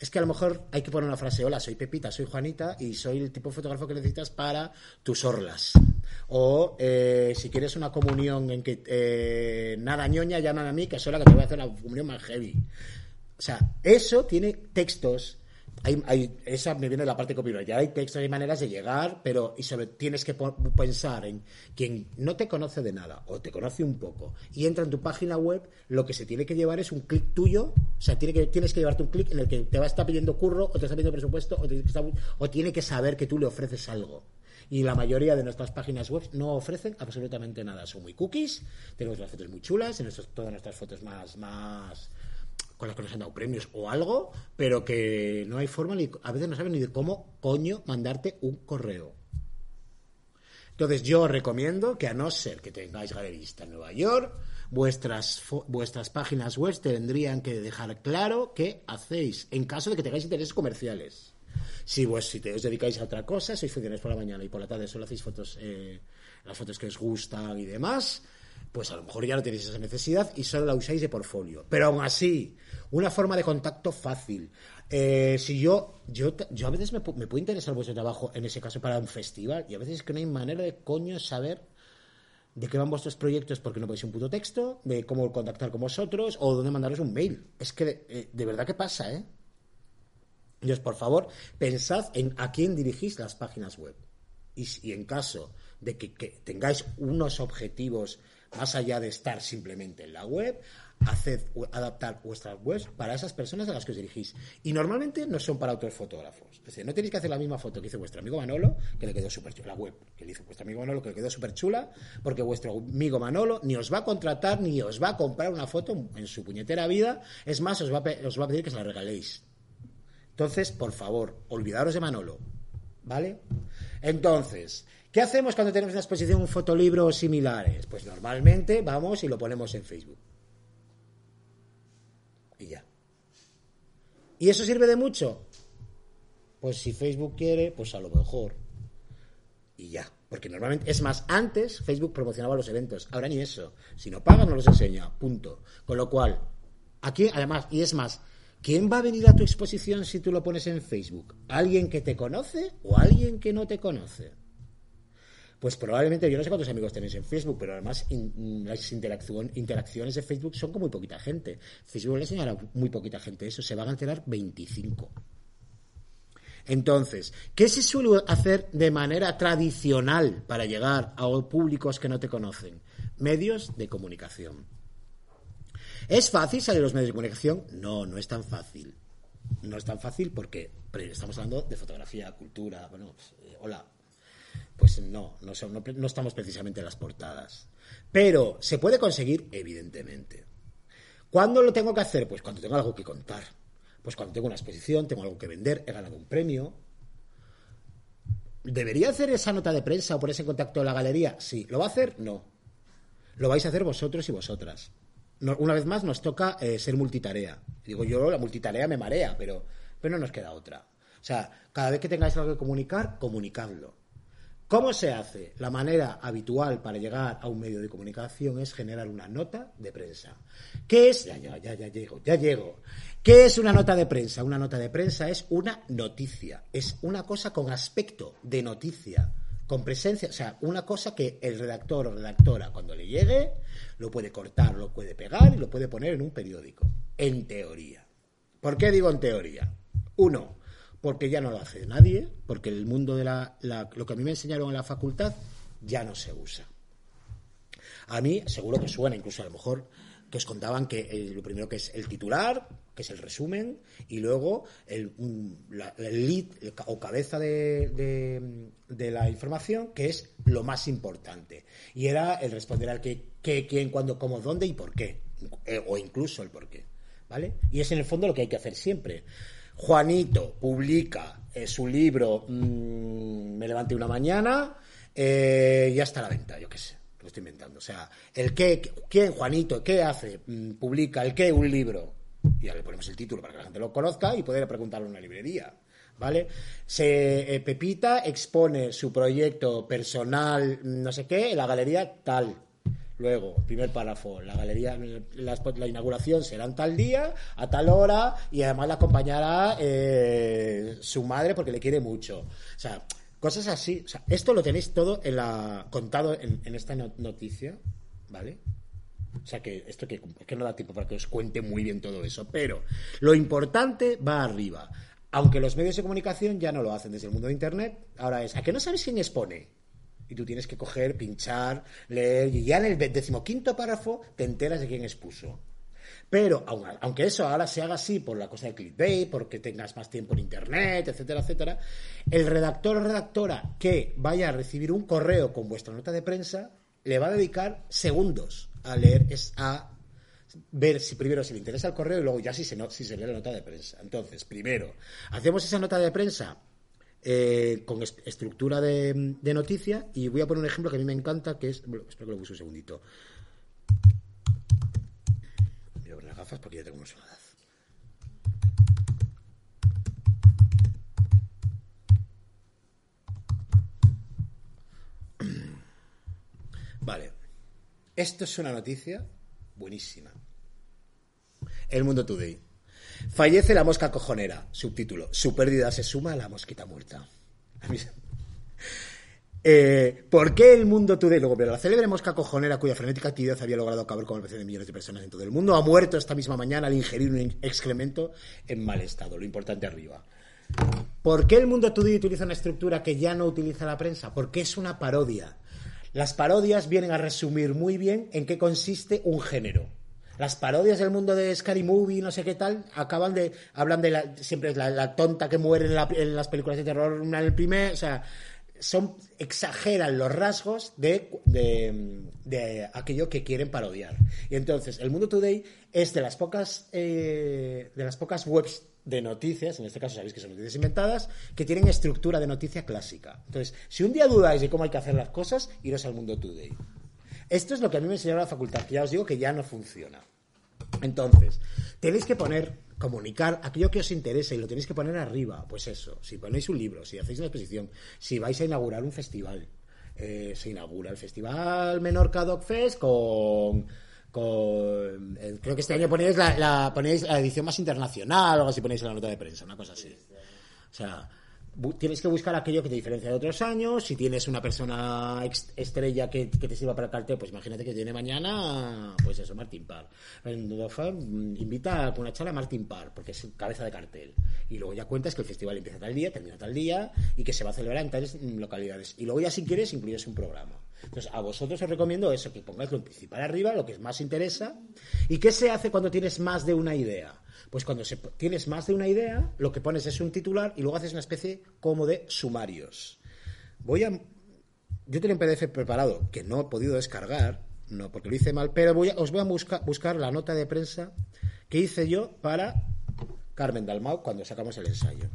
es que a lo mejor hay que poner una frase, hola, soy Pepita, soy Juanita y soy el tipo de fotógrafo que necesitas para tus orlas. O eh, si quieres una comunión en que eh, nada ñoña, llaman a mí, que soy la que te voy a hacer la comunión más heavy. O sea, eso tiene textos, hay, esa me viene de la parte copyright. Ya hay textos y maneras de llegar, pero y sobre tienes que pensar en quien no te conoce de nada o te conoce un poco y entra en tu página web, lo que se tiene que llevar es un clic tuyo. O sea, tiene que, tienes que llevarte un clic en el que te va a estar pidiendo curro o te está pidiendo presupuesto o, o tiene que saber que tú le ofreces algo y la mayoría de nuestras páginas web no ofrecen absolutamente nada. Son muy cookies, tenemos las fotos muy chulas, en todas nuestras fotos más, más con las que nos han dado premios o algo, pero que no hay forma, ni, a veces no saben ni de cómo coño mandarte un correo. Entonces yo recomiendo que a no ser que tengáis galerista en Nueva York, vuestras, vuestras páginas web tendrían que dejar claro qué hacéis en caso de que tengáis intereses comerciales. Si, pues, si te os dedicáis a otra cosa, sois funcionarios por la mañana y por la tarde solo hacéis fotos, eh, las fotos que os gustan y demás, pues a lo mejor ya no tenéis esa necesidad y solo la usáis de portfolio. Pero aún así, una forma de contacto fácil. Eh, si yo, yo, yo a veces me, me puede interesar vuestro trabajo, en ese caso para un festival, y a veces es que no hay manera de coño saber de qué van vuestros proyectos porque no podéis un puto texto, de cómo contactar con vosotros o dónde mandaros un mail. Es que de, eh, de verdad que pasa, ¿eh? Entonces, por favor, pensad en a quién dirigís las páginas web. Y, en caso de que tengáis unos objetivos más allá de estar simplemente en la web, haced adaptar vuestras webs para esas personas a las que os dirigís. Y normalmente no son para otros fotógrafos. Es decir, no tenéis que hacer la misma foto que hizo vuestro amigo Manolo, que le quedó súper chula, la web que le hizo vuestro amigo Manolo, que le quedó súper chula, porque vuestro amigo Manolo ni os va a contratar ni os va a comprar una foto en su puñetera vida. Es más, os va a, os va a pedir que se la regaléis. Entonces, por favor, olvidaros de Manolo. ¿Vale? Entonces, ¿Qué hacemos cuando tenemos una exposición, un fotolibro similares? Pues normalmente vamos y lo ponemos en Facebook. Y ya. ¿Y eso sirve de mucho? Pues si Facebook quiere, pues a lo mejor. Y ya. Porque normalmente, es más, antes Facebook promocionaba los eventos, ahora ni eso. Si no pagan, no los enseña. Punto. Con lo cual, aquí, además, y es más, ¿quién va a venir a tu exposición si tú lo pones en Facebook? ¿Alguien que te conoce o alguien que no te conoce? Pues probablemente, yo no sé cuántos amigos tenéis en Facebook, pero además las interacciones de Facebook son con muy poquita gente. Facebook le enseñará muy poquita gente eso, se van a enterar 25. Entonces, ¿qué se suele hacer de manera tradicional para llegar a públicos que no te conocen? Medios de comunicación. ¿Es fácil salir a los medios de comunicación? No, no es tan fácil. No es tan fácil porque estamos hablando de fotografía, cultura, bueno, pues, eh, hola, pues no, no, estamos precisamente en las portadas. Pero se puede conseguir, evidentemente. ¿Cuándo lo tengo que hacer? Pues cuando tengo algo que contar. Pues cuando tengo una exposición, tengo algo que vender, he ganado un premio. ¿Debería hacer esa nota de prensa o ponerse en contacto con la galería? Sí. ¿Lo va a hacer? No. Lo vais a hacer vosotros y vosotras. una vez más nos toca eh, ser multitarea. Digo yo, la multitarea me marea, pero, pero no nos queda otra. O sea, cada vez que tengáis algo que comunicar, comunicadlo. ¿Cómo se hace? La manera habitual para llegar a un medio de comunicación es generar una nota de prensa. ¿Qué es? Ya, ya, ya, ya llego, ya llego. ¿Qué es una nota de prensa? Una nota de prensa es una noticia, es una cosa con aspecto de noticia, con presencia, o sea, una cosa que el redactor o redactora cuando le llegue lo puede cortar, lo puede pegar y lo puede poner en un periódico, en teoría. ¿Por qué digo en teoría? Uno, porque ya no lo hace nadie, porque el mundo de la, lo que a mí me enseñaron en la facultad ya no se usa. A mí seguro que suena, incluso a lo mejor que os contaban que eh, lo primero que es el titular, que es el resumen, y luego el, lead o cabeza de, la información, que es lo más importante. Y era el responder al qué, quién, cuándo, cómo, dónde y por qué, o incluso el por qué. ¿vale? Y es en el fondo lo que hay que hacer siempre. Juanito publica eh, su libro mm, Me levanté una mañana, eh, ya está a la venta, yo qué sé, lo estoy inventando. O sea, el qué, quién, Juanito, qué hace, mm, publica el qué, un libro. Y ya le ponemos el título para que la gente lo conozca y poder preguntarlo en una librería. ¿Vale? Se, eh, Pepita expone su proyecto personal, no sé qué, en la galería tal. Luego, primer párrafo, la galería, la, la inauguración será en tal día, a tal hora, y además la acompañará eh, su madre porque le quiere mucho. O sea, cosas así. O sea, esto lo tenéis todo en la, contado en, esta no- noticia, ¿vale? O sea que esto que, que no da tiempo para que os cuente muy bien todo eso. Pero lo importante va arriba. Aunque los medios de comunicación ya no lo hacen desde el mundo de Internet, ahora es, ¿a que no sabes quién expone? Y tú tienes que coger, pinchar, leer, y ya en el decimoquinto párrafo te enteras de quién expuso. Pero, aun- aunque eso ahora se haga así por la cosa del clickbait, porque tengas más tiempo en internet, etcétera, etcétera, el redactor o redactora que vaya a recibir un correo con vuestra nota de prensa le va a dedicar segundos a leer, es a ver si primero si le interesa el correo y luego ya si se, no- si se lee la nota de prensa. Entonces, primero, hacemos esa nota de prensa eh, con es- estructura de, noticia y voy a poner un ejemplo que a mí me encanta, que es... espero que lo busque un segundito. Voy a poner las gafas porque ya tengo una sola edad. Vale. Esto es una noticia buenísima. El Mundo Today. Fallece la mosca cojonera. Subtítulo. Su pérdida se suma a la mosquita muerta. Eh, ¿Por qué el mundo today? Luego, pero la célebre mosca cojonera, cuya frenética actividad había logrado acabar con precio de millones de personas en todo el mundo, ha muerto esta misma mañana al ingerir un excremento en mal estado. Lo importante arriba. ¿Por qué el mundo today utiliza una estructura que ya no utiliza la prensa? Porque es una parodia. Las parodias vienen a resumir muy bien en qué consiste un género. Las parodias del mundo de Scary Movie, no sé qué tal, acaban de. hablan de la, siempre la tonta que muere en, la- en las películas de terror en el primer. O sea, son, exageran los rasgos de, de, de aquello que quieren parodiar. Y entonces, el Mundo Today es de las pocas eh, de las pocas webs de noticias, en este caso sabéis que son noticias inventadas, que tienen estructura de noticia clásica. Entonces, si un día dudáis de cómo hay que hacer las cosas, iros al Mundo Today. Esto es lo que a mí me enseñó la facultad, que ya os digo que ya no funciona. Entonces, tenéis que poner, comunicar aquello que os interesa y lo tenéis que poner arriba. Pues eso, si ponéis un libro, si hacéis una exposición, si vais a inaugurar un festival, eh, se inaugura el Festival Menorca Dog Fest con. eh, creo que este año ponéis la, la- ponéis la edición más internacional o algo así, ponéis en la nota de prensa, una cosa así. O sea, tienes que buscar aquello que te diferencia de otros años. Si tienes una persona estrella que, te sirva para el cartel, pues imagínate que tiene mañana, pues eso, Martín Parr. Mm, invita a una charla a Martín Parr, porque es cabeza de cartel. Y luego ya cuentas que el festival empieza tal día, termina tal día, y que se va a celebrar en tales localidades. Y luego ya si quieres incluyes un programa. Entonces, a vosotros os recomiendo eso, que pongáis lo principal arriba, lo que más interesa. ¿Y qué se hace cuando tienes más de una idea? Pues cuando se, tienes más de una idea, lo que pones es un titular y luego haces una especie como de sumarios. Voy a. Yo tenía un PDF preparado que no he podido descargar, no porque lo hice mal, pero voy a- os voy a busca- buscar la nota de prensa que hice yo para Carmen Dalmau cuando sacamos el ensayo.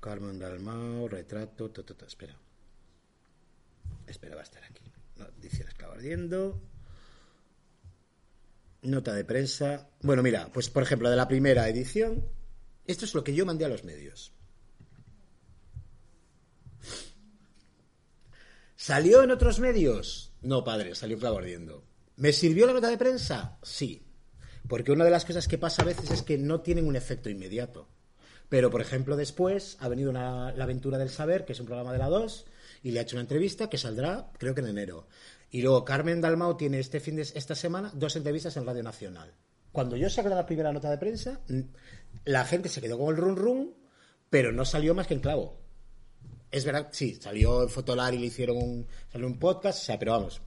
Carmen Dalmau, retrato, ta, ta, ta, espera. Espera, va a estar aquí. No, dice la esclava ardiendo. Nota de prensa. Bueno, mira, pues por ejemplo, de la primera edición, esto es lo que yo mandé a los medios. ¿Salió en otros medios? No, padre, salió clavo ardiendo. ¿Me sirvió la nota de prensa? Sí. Porque una de las cosas que pasa a veces es que no tienen un efecto inmediato. Pero, por ejemplo, después ha venido La Aventura del Saber, que es un programa de la 2, y le ha hecho una entrevista que saldrá, creo que en enero. Y luego Carmen Dalmau tiene este fin de esta semana dos entrevistas en Radio Nacional. Cuando yo saqué la primera nota de prensa, la gente se quedó con el run run, pero no salió más que en clavo. Es verdad, sí, salió en Fotolar y le hicieron un, salió un podcast, o sea, pero vamos.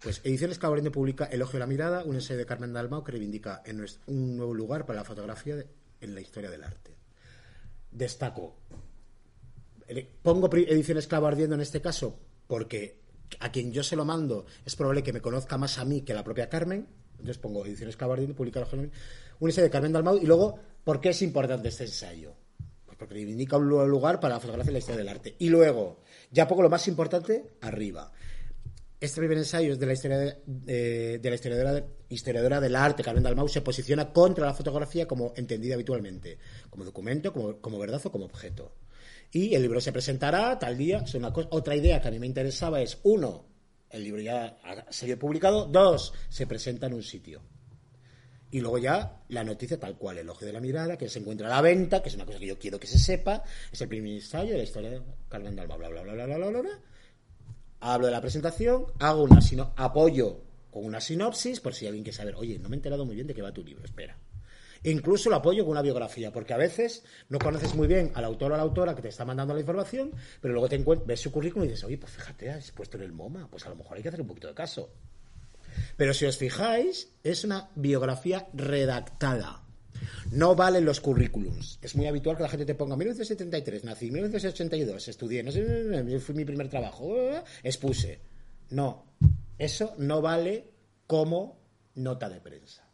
Pues Ediciones Cabarete publica Elogio de la Mirada, un ensayo de Carmen Dalmau que reivindica un nuevo lugar para la fotografía en la historia del arte. Destaco. Pongo Ediciones Clavo Ardiendo en este caso porque a quien yo se lo mando es probable que me conozca más a mí que a la propia Carmen. Entonces pongo ediciones Clavardino, publica un ensayo de Carmen Dalmau y luego, ¿por qué es importante este ensayo? Pues porque indica un lugar para la fotografía y la historia del arte. Y luego, ya pongo lo más importante, arriba. Este primer ensayo es de la, historia de, la historiadora, historiadora, del arte, Carmen Dalmau, se posiciona contra la fotografía como entendida habitualmente, como documento, como, como verdad o como objeto. Y el libro se presentará tal día. Es una otra idea que a mí me interesaba es, uno, el libro ya ha sido publicado, dos, se presenta en un sitio. Y luego ya la noticia tal cual, el ojo de la mirada, que se encuentra a la venta, que es una cosa que yo quiero que se sepa, es el primer ensayo de la historia de Carmen Dalmau, bla, bla, bla, bla, bla, bla, bla, bla hablo de la presentación, hago una apoyo con una sinopsis, por si alguien quiere saber, oye, no me he enterado muy bien de qué va tu libro, espera. Incluso lo apoyo con una biografía, porque a veces no conoces muy bien al autor o la autora que te está mandando la información, pero luego te ves su currículum y dices, oye, pues fíjate, has puesto en el MoMA, pues a lo mejor hay que hacer un poquito de caso. Pero si os fijáis, es una biografía redactada. No valen los currículums. Es muy habitual que la gente te ponga 1973, nací, 1982, estudié, no sé, fui mi primer trabajo, expuse. No, eso no vale como nota de prensa.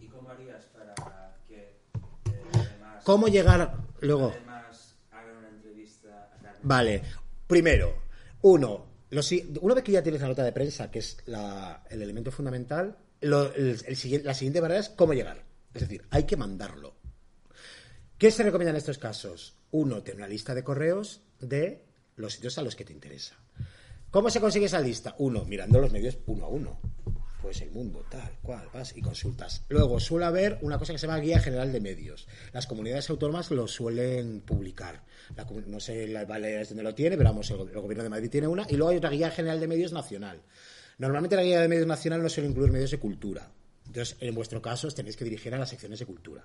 ¿Y cómo harías para que eh, además, ¿Cómo llegar luego? Además, hagan una entrevista a Vale, primero, uno, una vez que ya tienes la nota de prensa, que es el elemento fundamental, la siguiente manera es cómo llegar. Es decir, hay que mandarlo. ¿Qué se recomienda en estos casos? Uno, tener una lista de correos de los sitios a los que te interesa. ¿Cómo se consigue esa lista? Uno, mirando los medios uno a uno. Pues el mundo, tal, cual, vas y consultas. Luego, suele haber una cosa que se llama Guía General de Medios. Las comunidades autónomas lo suelen publicar. no sé la Baleares donde lo tiene, pero vamos, el, el, gobierno de Madrid tiene una. Y luego hay otra Guía General de Medios nacional. Normalmente la Guía de Medios nacional no suele incluir medios de cultura. Entonces, en vuestro caso, os tenéis que dirigir a las secciones de cultura.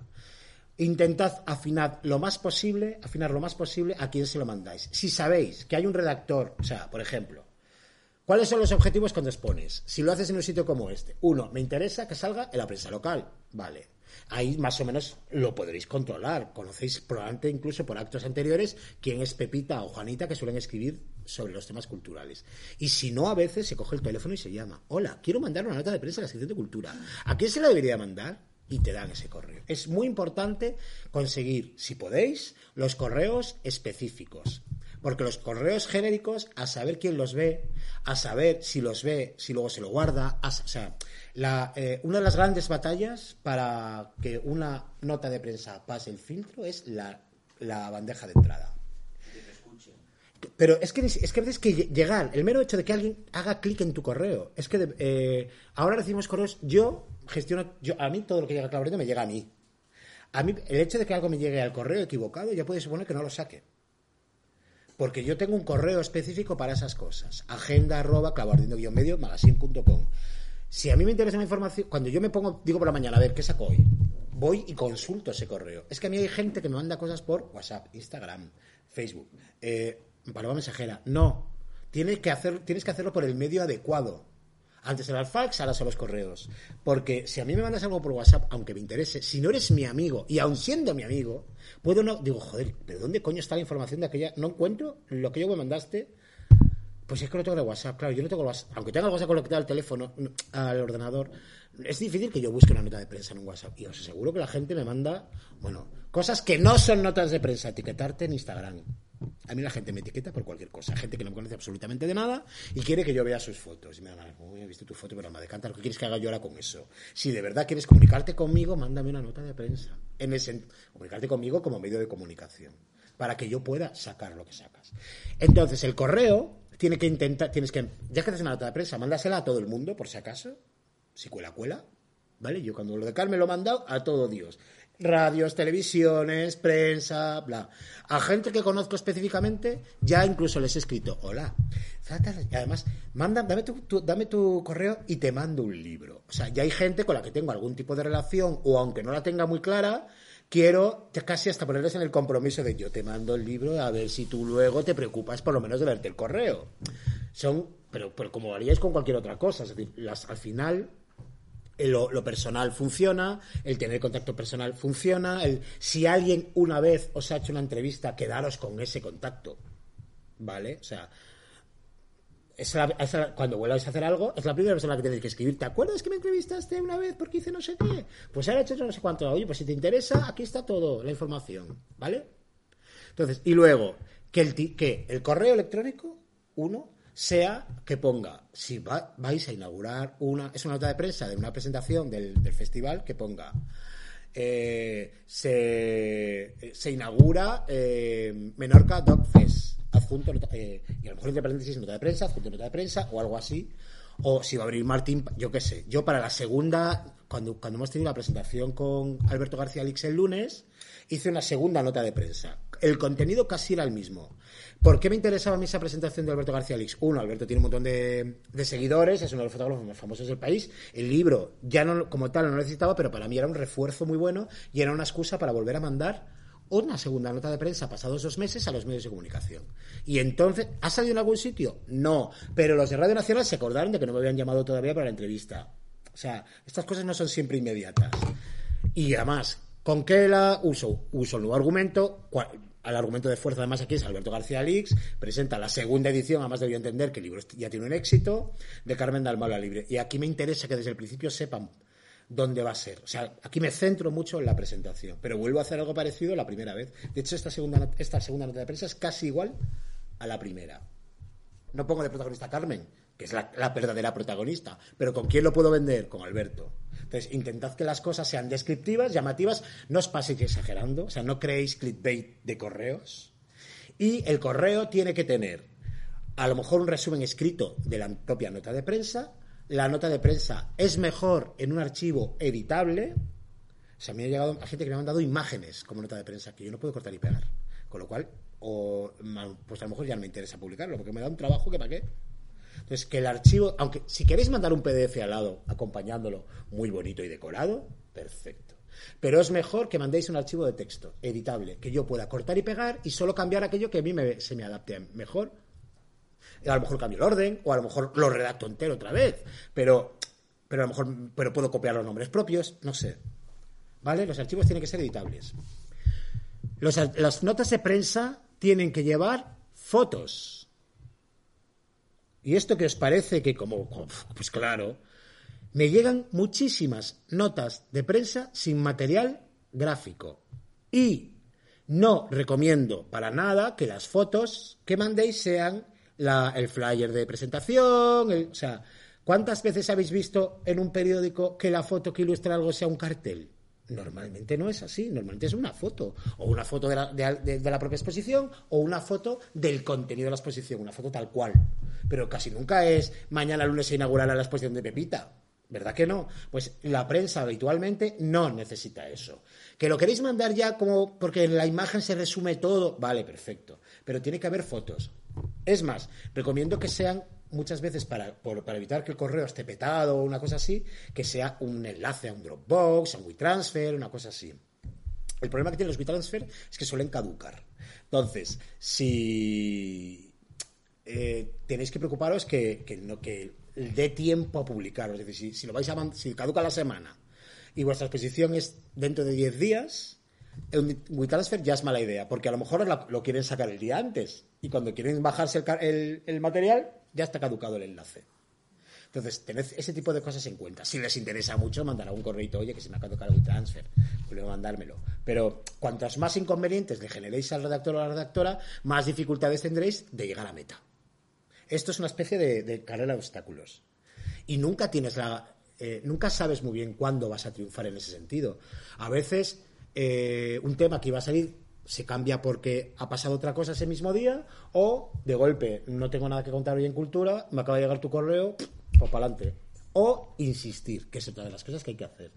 Intentad afinar lo más posible, afinar lo más posible a quién se lo mandáis. Si sabéis que hay un redactor, o sea, por ejemplo, ¿cuáles son los objetivos cuando expones? Si lo haces en un sitio como este, uno, me interesa que salga en la prensa local, vale. Ahí más o menos lo podréis controlar. Conocéis probablemente incluso por actos anteriores quién es Pepita o Juanita que suelen escribir sobre los temas culturales. Y si no, a veces se coge el teléfono y se llama, hola, quiero mandar una nota de prensa a la sección de cultura. ¿A quién se la debería mandar? Y te dan ese correo. Es muy importante conseguir, si podéis, los correos específicos. Porque los correos genéricos, a saber quién los ve, a saber si los ve, si luego se lo guarda, eh, una de las grandes batallas para que una nota de prensa pase el filtro es la bandeja de entrada. Pero es que, es que a veces que llegar, el mero hecho de que alguien haga clic en tu correo, es que eh, ahora recibimos correos, yo gestiono, yo, a mí todo lo que llega a Clavrendo me llega a mí. A mí, el hecho de que algo me llegue al correo equivocado, ya puede suponer que no lo saque. Porque yo tengo un correo específico para esas cosas. Agenda arroba medio magazine.com. Si a mí me interesa la información, cuando yo me pongo, digo por la mañana, a ver, ¿qué saco hoy? Voy y consulto ese correo. Es que a mí hay gente que me manda cosas por WhatsApp, Instagram, Facebook. Eh, paloma mensajera. No. Tienes que, hacer, tienes que hacerlo por el medio adecuado. Antes era el fax, ahora son los correos. Porque si a mí me mandas algo por WhatsApp, aunque me interese, si no eres mi amigo, y aun siendo mi amigo, puedo no. Digo, joder, ¿de dónde coño está la información de aquella? No encuentro lo que yo me mandaste. Pues es que no tengo el WhatsApp, claro, yo no tengo el WhatsApp. Aunque tenga el WhatsApp conectado al teléfono, al ordenador, es difícil que yo busque una nota de prensa en un WhatsApp. Y os aseguro que la gente me manda, bueno, cosas que no son notas de prensa, etiquetarte en Instagram. A mí la gente me etiqueta por cualquier cosa. Gente que no me conoce absolutamente de nada y quiere que yo vea sus fotos. Y me dan, he visto tu foto, pero me decanta. ¿Lo que quieres que haga yo ahora con eso? Si de verdad quieres comunicarte conmigo, mándame una nota de prensa. En ese, comunicarte conmigo como medio de comunicación. Para que yo pueda sacar lo que sacas. Entonces, el correo tiene que intentar, tienes que, ya que haces una nota de prensa, mándasela a todo el mundo, por si acaso. Si cuela, cuela. ¿Vale? Yo cuando lo de Carmen lo he mandado a todo Dios radios, televisiones, prensa, bla. A gente que conozco específicamente, ya incluso les he escrito, hola. Y además, manda, dame tu, dame tu correo y te mando un libro. O sea, ya hay gente con la que tengo algún tipo de relación, o aunque no la tenga muy clara, quiero casi hasta ponerles en el compromiso de yo te mando el libro a ver si tú luego te preocupas por lo menos de verte el correo. Son, pero, pero como haríais con cualquier otra cosa, es decir, las, al final lo, personal funciona, el tener contacto personal funciona, el, si alguien una vez os ha hecho una entrevista, quedaros con ese contacto, ¿vale? O sea, cuando vuelvas a hacer algo, es la primera persona que tienes que escribir. ¿Te acuerdas que me entrevistaste una vez porque hice no sé qué? Pues ahora he hecho no sé cuánto. Oye, pues si te interesa, aquí está todo, la información. ¿Vale? Entonces, y luego, que el, que el correo electrónico, uno, sea que ponga, si va- vais a inaugurar una, es una nota de prensa de una presentación del, festival, que ponga, eh, se, se inaugura eh, Menorca Dog Fest, adjunto, eh, y a lo mejor entre paréntesis nota de prensa, adjunto nota de prensa o algo así, o si va a abrir Martín, yo qué sé. Yo para la segunda, cuando, cuando hemos tenido la presentación con Alberto García Lix el lunes, hice una segunda nota de prensa. El contenido casi era el mismo. ¿Por qué me interesaba a mí esa presentación de Alberto García Lix? Uno, Alberto tiene un montón de, seguidores, es uno de los fotógrafos más famosos del país. El libro, ya no como tal, no lo necesitaba, pero para mí era un refuerzo muy bueno y era una excusa para volver a mandar una segunda nota de prensa pasados dos meses a los medios de comunicación. Y entonces, ¿ha salido en algún sitio? No, pero los de Radio Nacional se acordaron de que no me habían llamado todavía para la entrevista. O sea, estas cosas no son siempre inmediatas. Y además, ¿con qué la uso? Uso el nuevo argumento. Al argumento de fuerza, además, aquí es Alberto García Lix, presenta la segunda edición, además debió entender que el libro ya tiene un éxito, de Carmen Dalmau la Libre. Y aquí me interesa que desde el principio sepan dónde va a ser. O sea, aquí me centro mucho en la presentación, pero vuelvo a hacer algo parecido la primera vez. De hecho, esta segunda, esta segunda nota de prensa es casi igual a la primera. No pongo de protagonista a Carmen, que es la, la verdadera protagonista, pero ¿con quién lo puedo vender? Con Alberto. Entonces, intentad que las cosas sean descriptivas, llamativas, no os paséis exagerando, o sea, no creéis clickbait de correos. Y el correo tiene que tener a lo mejor un resumen escrito de la propia nota de prensa. La nota de prensa es mejor en un archivo editable. O sea, a mí me ha llegado a gente que me ha mandado imágenes como nota de prensa que yo no puedo cortar y pegar. Con lo cual, pues a lo mejor ya no me interesa publicarlo, porque me da un trabajo que para qué. Entonces, que el archivo, aunque si queréis mandar un PDF al lado acompañándolo muy bonito y decorado, perfecto. Pero es mejor que mandéis un archivo de texto editable, que yo pueda cortar y pegar y solo cambiar aquello que a mí me- se me adapte mejor. A lo mejor cambio el orden, o a lo mejor lo redacto entero otra vez, pero, pero a lo mejor pero puedo copiar los nombres propios, no sé. ¿Vale? Los archivos tienen que ser editables. Las notas de prensa tienen que llevar fotos. ¿Y esto que os parece que como, pues claro, me llegan muchísimas notas de prensa sin material gráfico. Y no recomiendo para nada que las fotos que mandéis sean el flyer de presentación. el- o sea, ¿cuántas veces habéis visto en un periódico que la foto que ilustra algo sea un cartel? Normalmente no es así, normalmente es una foto, o una foto de la, de- de- la propia exposición, o una foto del contenido de la exposición, una foto tal cual. Pero casi nunca es mañana lunes se inaugurará la exposición de Pepita. ¿Verdad que no? Pues la prensa habitualmente no necesita eso. Que lo queréis mandar ya como porque en la imagen se resume todo, vale, perfecto. Pero tiene que haber fotos. Es más, recomiendo que sean muchas veces para, por- para evitar que el correo esté petado o una cosa así, que sea un enlace a un Dropbox, a un WeTransfer, una cosa así. El problema que tienen los WeTransfer es que suelen caducar. Entonces, si eh, tenéis que preocuparos que, no que dé tiempo a publicar. Es decir, si, lo vais a si caduca la semana y vuestra exposición es dentro de 10 días, el WeTransfer ya es mala idea, porque a lo mejor la- lo quieren sacar el día antes y cuando quieren bajarse el, el- el material ya está caducado el enlace. Entonces, tened ese tipo de cosas en cuenta. Si les interesa mucho, mandará un correo, oye, que se me ha caducado el WeTransfer, vuelve a mandármelo. Pero cuantos más inconvenientes le generéis al redactor o a la redactora, más dificultades tendréis de llegar a meta. Esto es una especie de, de carrera de obstáculos. Y nunca tienes la. eh, nunca sabes muy bien cuándo vas a triunfar en ese sentido. A veces eh, un tema que iba a salir se cambia porque ha pasado otra cosa ese mismo día o de golpe no tengo nada que contar hoy en cultura, me acaba de llegar tu correo, pues para. O insistir, que es otra de las cosas que hay que hacer.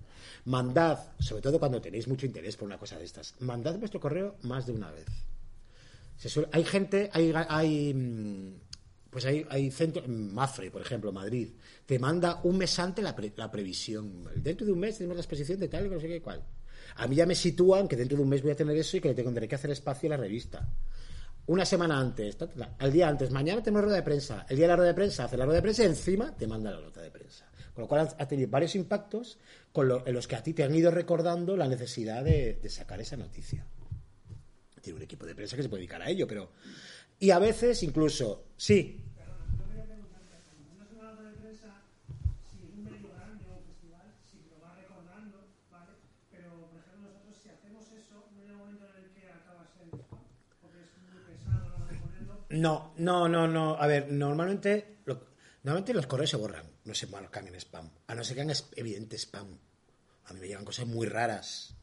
Mandad, sobre todo cuando tenéis mucho interés por una cosa de estas, mandad vuestro correo más de una vez. Hay gente, hay, hay mm, pues hay, hay centros, Mafre, por ejemplo, Madrid, te manda un mes antes la, pre- la previsión. Dentro de un mes tenemos la exposición de tal, no sé qué cuál. A mí ya me sitúan que dentro de un mes voy a tener eso y que le tendré que hacer espacio a la revista. Una semana antes, al día antes, mañana tenemos rueda de prensa. El día de la rueda de prensa, hace la rueda de prensa y encima te manda la nota de prensa. Con lo cual ha tenido varios impactos con lo- en los que a ti te han ido recordando la necesidad de, de sacar esa noticia tiene un equipo de prensa que se puede dedicar a ello, pero... Y a veces incluso, sí, No, no, no, no. A ver, normalmente, lo- normalmente los correos se borran, no se marcan en spam. A no ser que hagan evidente spam. A mí me llegan cosas muy raras.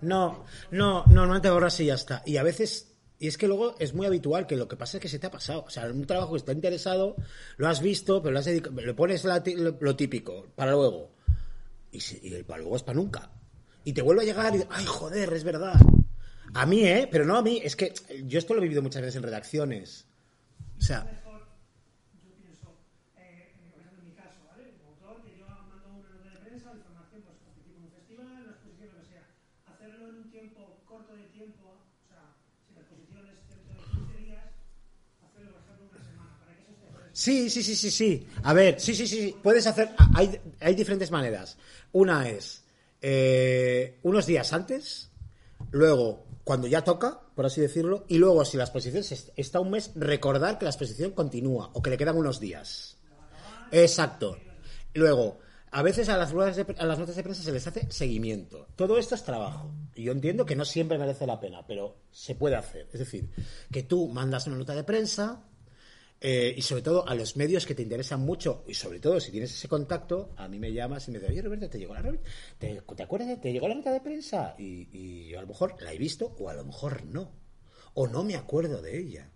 No, no, normalmente borras y ya está. Y a veces, y es que luego es muy habitual que lo que pasa es que se te ha pasado. O sea, un trabajo que está interesado, lo has visto, pero lo, has dedica- le pones la lo, lo típico, para luego. Y, y el para luego es para nunca. Y te vuelve a llegar y, ay, joder, es verdad. A mí, ¿eh? Pero no a mí. Es que yo esto lo he vivido muchas veces en redacciones. O sea, mejor, yo pienso, por ejemplo, en mi caso, ¿vale? Como autor, que yo mando una nota de prensa, información, participo en un festival, una exposición, lo que sea. Hacerlo en un tiempo corto de tiempo, o sea, si la exposición es dentro de 15 días, hacerlo, por ejemplo, una semana, para que eso esté fresco. Sí, sí, sí, sí, sí. A ver, sí, sí, sí, sí. Puedes hacer. ah, Hay, hay diferentes maneras. Una es eh, unos días antes, luego cuando ya toca, por así decirlo, y luego si la exposición está un mes, recordar que la exposición continúa o que le quedan unos días. Exacto. Luego, a veces a las, de, a las notas de prensa se les hace seguimiento. Todo esto es trabajo. Y yo entiendo que no siempre merece la pena, pero se puede hacer. Es decir, que tú mandas una nota de prensa, eh, y sobre todo a los medios que te interesan mucho, y sobre todo si tienes ese contacto, a mí me llamas y me dices, oye Roberto, ¿te llegó la, te, ¿te acuerdas? ¿Te llegó la nota de prensa? Y, y yo a lo mejor la he visto o a lo mejor no. O no me acuerdo de ella.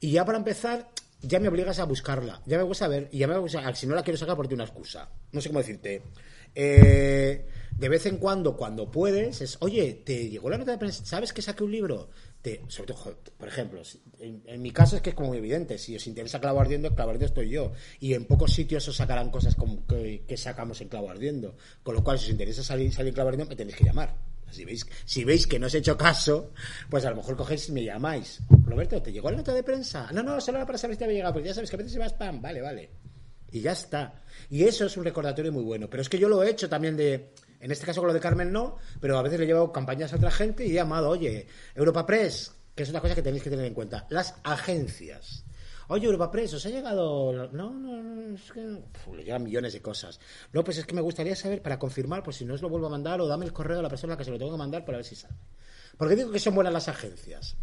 Y ya para empezar, ya me obligas a buscarla. Ya me gusta ver, y ya me gusta, si no la quiero sacar, porque una excusa. No sé cómo decirte. Eh, de vez en cuando, cuando puedes, es, oye, ¿te llegó la nota de prensa? ¿Sabes que saqué un libro? Sobre todo, por ejemplo, en, mi caso es que es como muy evidente. Si os interesa Clavo Ardiendo, Clavo Ardiendo estoy yo. Y en pocos sitios os sacarán cosas que, sacamos en Clavo Ardiendo. Con lo cual, si os interesa salir, salir Clavo Ardiendo, me tenéis que llamar. Si veis, si veis que no os he hecho caso, pues a lo mejor cogéis y me llamáis. Roberto, ¿te llegó la nota de prensa? No, no, solo era para saber si te había llegado, porque ya sabes que a veces se va spam. Vale, vale. Y ya está. Y eso es un recordatorio muy bueno. Pero es que yo lo he hecho también de. En este caso con lo de Carmen no, pero a veces le he llevado campañas a otra gente y he llamado, oye, Europa Press, que es una cosa que tenéis que tener en cuenta. Las agencias. Oye, Europa Press, ¿os ha llegado.? No, no, no, es que. Le llegan millones de cosas. No, pues es que me gustaría saber para confirmar, pues si no os lo vuelvo a mandar, o dame el correo a la persona que se lo tengo que mandar para ver si sale. Porque digo que son buenas las agencias.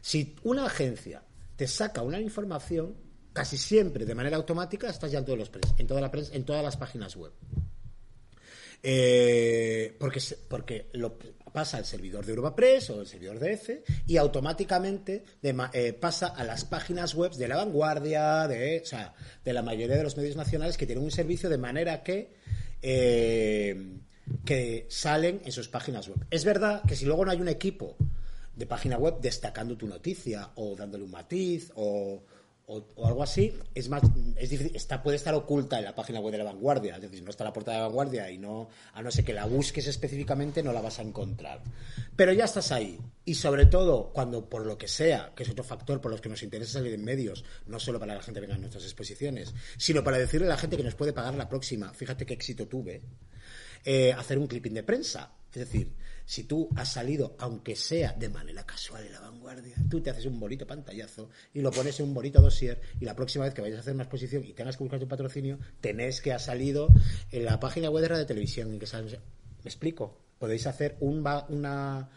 Si una agencia te saca una información, casi siempre de manera automática estás ya en todos los en toda la en todas las páginas web. Eh, porque porque lo pasa al servidor de Europapress o el servidor de EFE y automáticamente eh, pasa a las páginas web de La Vanguardia, de, o sea, de la mayoría de los medios nacionales que tienen un servicio de manera que eh, que salen en sus páginas web. Es verdad que si luego no hay un equipo de página web destacando tu noticia o dándole un matiz o, o- algo así, es más, está, puede estar oculta en la página web de la vanguardia, es decir, no está la portada de la vanguardia y no, a no ser que la busques específicamente, no la vas a encontrar. Pero ya estás ahí. Y sobre todo, cuando por lo que sea, que es otro factor por los que nos interesa salir en medios, no solo para la gente que venga a nuestras exposiciones, sino para decirle a la gente que nos puede pagar la próxima, fíjate qué éxito tuve, eh, hacer un clipping de prensa. Es decir, si tú has salido, aunque sea de manera casual en la vanguardia, tú te haces un bonito pantallazo y lo pones en un bonito dossier y la próxima vez que vayas a hacer una exposición y tengas que buscar tu patrocinio, tenés que ha salido en la página web de Radio Televisión. En que sale- ¿Me explico? Podéis hacer un, una,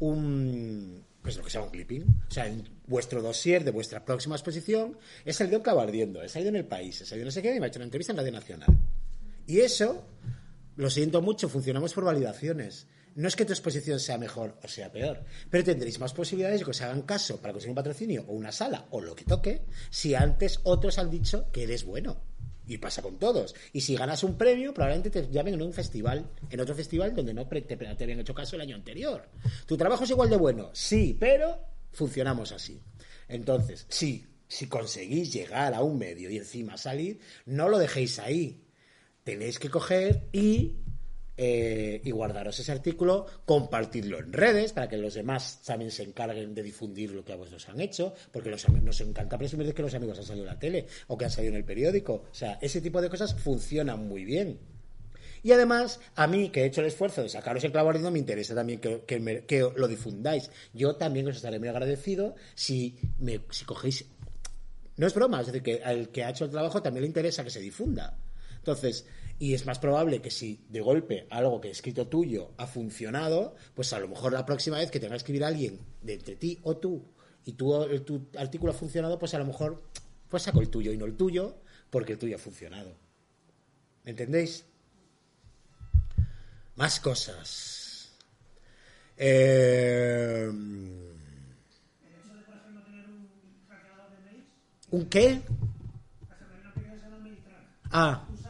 un, pues lo que se llama un clipping. O sea, en vuestro dossier de vuestra próxima exposición he salido en Clavo Ardiendo, he salido en El País, he salido no sé qué y me ha hecho una entrevista en Radio Nacional. Y eso, lo siento mucho, funcionamos por validaciones. No es que tu exposición sea mejor o sea peor, pero tendréis más posibilidades de que os hagan caso para conseguir un patrocinio o una sala o lo que toque si antes otros han dicho que eres bueno. Y pasa con todos. Y si ganas un premio, probablemente te llamen en un festival, en otro festival donde no te, te habían hecho caso el año anterior. ¿Tu trabajo es igual de bueno? Sí, pero funcionamos así. Entonces, sí, si conseguís llegar a un medio y encima salir, no lo dejéis ahí tenéis que coger y, eh, y guardaros ese artículo, compartirlo en redes para que los demás también se encarguen de difundir lo que a vosotros han hecho, porque los, nos encanta presumir que los amigos han salido en la tele o que han salido en el periódico. O sea, ese tipo de cosas funcionan muy bien. Y además, a mí, que he hecho el esfuerzo de sacaros el clavo ardiendo, me interesa también que, me- lo difundáis. Yo también os estaré muy agradecido si, me, si cogéis no es broma, es decir, que al que ha hecho el trabajo también le interesa que se difunda. Entonces, Y es más probable que si de golpe algo que he escrito tuyo ha funcionado, pues a lo mejor la próxima vez que tenga que escribir alguien de entre ti o tú y tu, tu artículo ha funcionado, pues a lo mejor pues saco el tuyo y no el tuyo, porque el tuyo ha funcionado. ¿Me entendéis? Más cosas. Tener un hackeador de mails, ¿Un qué? por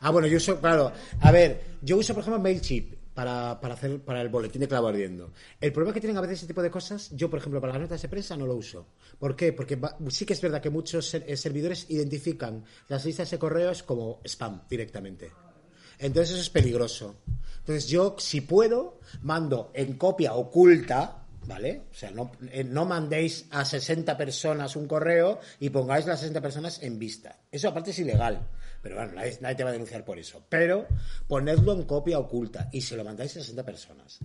Ah, bueno, yo uso, claro. A ver, yo uso, por ejemplo, MailChimp para, para hacer para el boletín de clavo ardiendo. El problema que tienen a veces ese tipo de cosas, yo, por ejemplo, para las notas de prensa no lo uso. ¿Por qué? Porque va- sí que es verdad que muchos eh, servidores identifican las listas de correos como spam directamente. Entonces eso es peligroso. Entonces yo, si puedo, mando en copia oculta, ¿vale? O sea, no, eh, no mandéis a 60 personas un correo y pongáis las 60 personas en vista. Eso aparte es ilegal. Pero bueno, nadie, nadie te va a denunciar por eso. Pero ponedlo en copia oculta y se lo mandáis a 60 personas.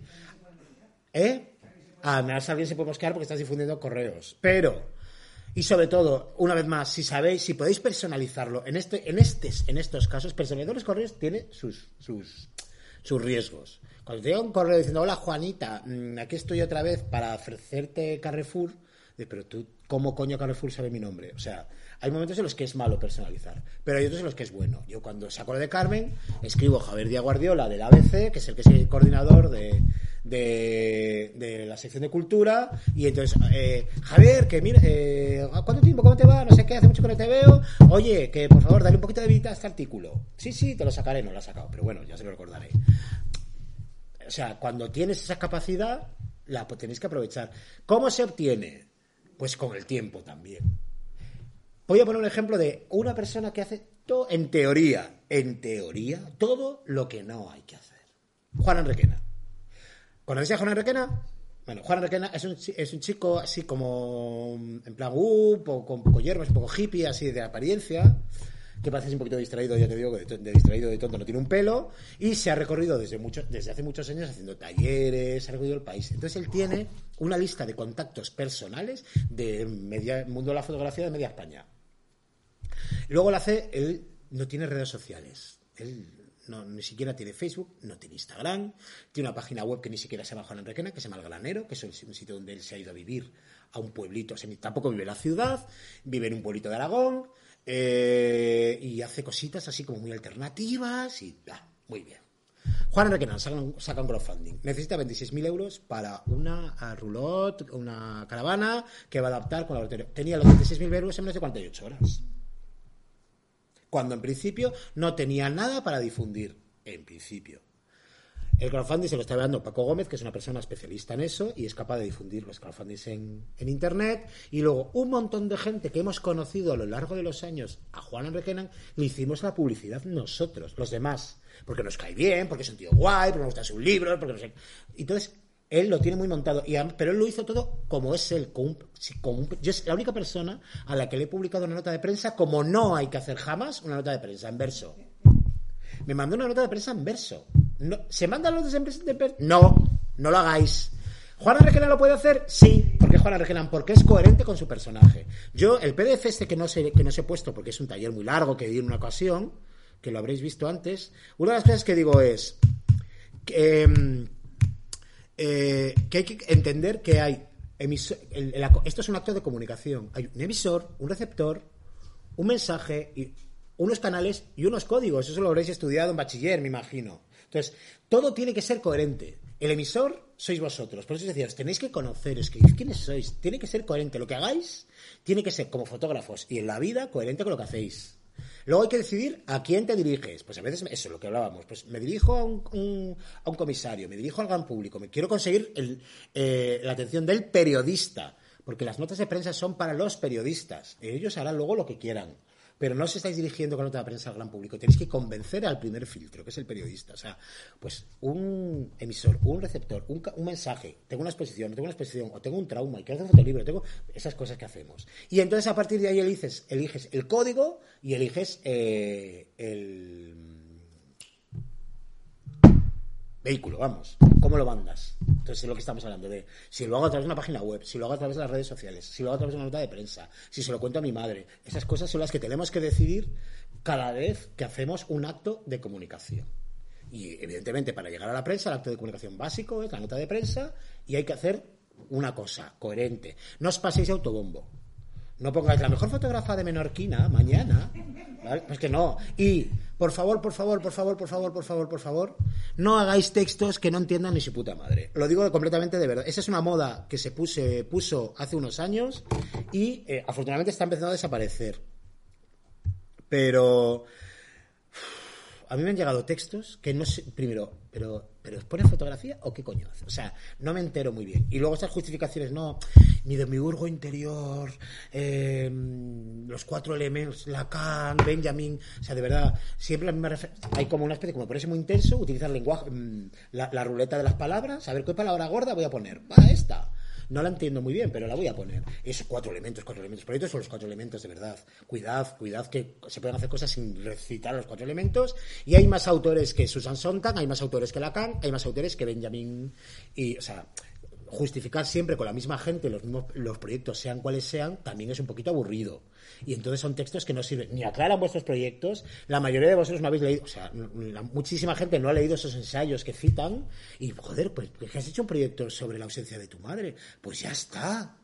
¿Eh? A más alguien se puede mosquear porque estás difundiendo correos. Pero, y sobre todo, una vez más, si sabéis, si podéis personalizarlo, en este, en estes, en estos casos, personalizar los correos tiene sus, sus, sus riesgos. Cuando te llega un correo diciendo, hola Juanita, mm, aquí estoy otra vez para ofrecerte Carrefour, pero tú, ¿cómo coño Carrefour sabe mi nombre? O sea, hay momentos en los que es malo personalizar, pero hay otros en los que es bueno. Yo cuando saco lo de Carmen, escribo Javier Díaz Guardiola del ABC, que es el que es el coordinador de, de, la sección de cultura, y entonces, eh, Javier, que mira, eh, ¿cuánto tiempo? ¿Cómo te va? No sé qué, hace mucho que no te veo. Oye, que por favor, dale un poquito de vida a este artículo. Sí, sí, te lo sacaré, no lo he sacado, pero bueno, ya se lo recordaré. O sea, cuando tienes esa capacidad, la tenéis que aprovechar. ¿Cómo se obtiene? Pues con el tiempo también. Voy a poner un ejemplo de una persona que hace todo, en teoría, en teoría, todo lo que no hay que hacer. Juan Enriquena. ¿Conocéis a Juan Enriquena? Bueno, Juan Enriquena es un, es un chico así como en plan uh, con poco hierbas, un poco hippie, así de apariencia, que parece un poquito distraído, ya te digo, de, de distraído de tonto no tiene un pelo, y se ha recorrido desde, mucho, desde hace muchos años haciendo talleres, ha recorrido el país. Entonces él tiene una lista de contactos personales del mundo de la fotografía de media España. Luego lo hace, él no tiene redes sociales. Él no, ni siquiera tiene Facebook, no tiene Instagram, tiene una página web que ni siquiera se llama Juan Enriquena, que se llama El Granero, que es un sitio donde él se ha ido a vivir a un pueblito, o sea, tampoco vive en la ciudad, vive en un pueblito de Aragón, eh, y hace cositas así como muy alternativas, y ah, muy bien. Juan Enriquena saca un, crowdfunding. Necesita 26.000 euros para una roulotte, una caravana que va a adaptar con la Tenía los 26.000 euros en menos de 48 horas cuando en principio no tenía nada para difundir. En principio. El crowdfunding se lo está dando Paco Gómez, que es una persona especialista en eso y es capaz de difundir los crowdfundings en, en Internet. Y luego un montón de gente que hemos conocido a lo largo de los años a Juan Enriquenan, le hicimos la publicidad nosotros, los demás. Porque nos cae bien, porque es un tío guay, porque nos gusta sus libros, porque no sé. Entonces, él lo tiene muy montado, y pero él lo hizo todo como es él. Con con yo es la única persona a la que le he publicado una nota de prensa como no hay que hacer jamás una nota de prensa en verso. Me mandó una nota de prensa en verso. No, ¿Se mandan notas de prensa? No, no lo hagáis. ¿Juan Requenan lo puede hacer? Sí. ¿Por qué Juan Requenan? Porque es coherente con su personaje. Yo, el PDF este que no, sé, que no os he puesto, porque es un taller muy largo que di en una ocasión, que lo habréis visto antes, una de las cosas que digo es que, em, eh, que hay que entender que hay emiso- el- esto es un acto de comunicación. Hay un emisor, un receptor, un mensaje unos canales y unos códigos. Eso lo habréis estudiado en bachiller, me imagino. Entonces, todo tiene que ser coherente. El emisor sois vosotros. Por eso os decía, os tenéis que conocer, escribir quiénes sois. Tiene que ser coherente. Lo que hagáis tiene que ser como fotógrafos y en la vida coherente con lo que hacéis. Luego hay que decidir a quién te diriges. Pues a veces eso es lo que hablábamos. Pues me dirijo a un, a un comisario, me dirijo al gran público, me quiero conseguir el, eh, la atención del periodista. Porque las notas de prensa son para los periodistas. Ellos harán luego lo que quieran. Pero no os estáis dirigiendo con de prensa al gran público. Tenéis que convencer al primer filtro, que es el periodista. O sea, pues un emisor, un receptor, un, un mensaje, tengo una exposición, no tengo una exposición, o tengo un trauma, y quiero hacer un fotolibro, tengo esas cosas que hacemos. Y entonces a partir de ahí eliges, eliges el código y eliges eh, el vehículo, vamos. ¿Cómo lo mandas? Entonces es lo que estamos hablando de si lo hago a través de una página web, si lo hago a través de las redes sociales, si lo hago a través de una nota de prensa, si se lo cuento a mi madre. Esas cosas son las que tenemos que decidir cada vez que hacemos un acto de comunicación. Y evidentemente para llegar a la prensa el acto de comunicación básico es la nota de prensa y hay que hacer una cosa coherente. No os paséis autobombo. No pongáis la mejor fotógrafa de Menorquina mañana. ¿vale? Pues que no. Y, por favor, por favor, por favor, por favor, por favor, por favor, no hagáis textos que no entiendan ni su puta madre. Lo digo completamente de verdad. Esa es una moda que se puse, puso hace unos años y eh, afortunadamente está empezando a desaparecer. Pero a mí me han llegado textos que no sé, primero, pero, pero ¿pone fotografía o qué coño hace? O sea, no me entero muy bien. Y luego estas justificaciones, no, mi demiurgo interior, eh, los cuatro elementos, Lacan, Benjamin, o sea, de verdad, siempre la misma hay como una especie, como parece muy intenso, utilizar lenguaje, mm, la, la ruleta de las palabras, a ver qué palabra gorda voy a poner. Va, esta. No la entiendo muy bien, pero la voy a poner. Es cuatro elementos, cuatro elementos. Pero estos son los cuatro elementos de verdad. Cuidad, cuidad que se pueden hacer cosas sin recitar los cuatro elementos. Y hay más autores que Susan Sontag, hay más autores que Lacan, hay más autores que Benjamin. Y, o sea, justificar siempre con la misma gente los mismos los proyectos, sean cuales sean, también es un poquito aburrido. Y entonces son textos que no sirven ni aclaran vuestros proyectos. La mayoría de vosotros no habéis leído, o sea, la- muchísima gente no ha leído esos ensayos que citan. Y joder, pues que has hecho un proyecto sobre la ausencia de tu madre, pues ya está.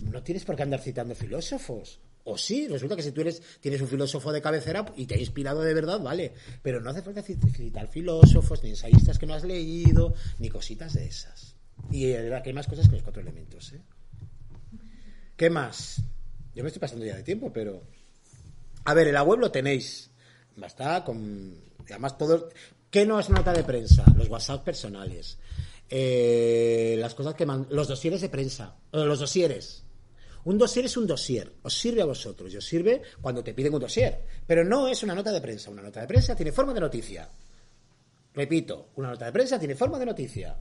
No tienes por qué andar citando filósofos. O sí, resulta que si tú eres, tienes un filósofo de cabecera y te ha inspirado de verdad, vale. Pero no hace falta cit- citar filósofos, ni ensayistas que no has leído, ni cositas de esas. Y que hay más cosas que los cuatro elementos, ¿eh? ¿Qué más? Yo me estoy pasando ya de tiempo, pero... A ver, en la web lo tenéis. Basta con... Además, todo... ¿Qué no es nota de prensa? Los WhatsApp personales. Eh, las cosas que... man- Los dosieres de prensa. Los dosieres. Un dossier es un dossier. Os sirve a vosotros. Y os sirve cuando te piden un dossier. Pero no es una nota de prensa. Una nota de prensa tiene forma de noticia. Repito, una nota de prensa tiene forma de noticia.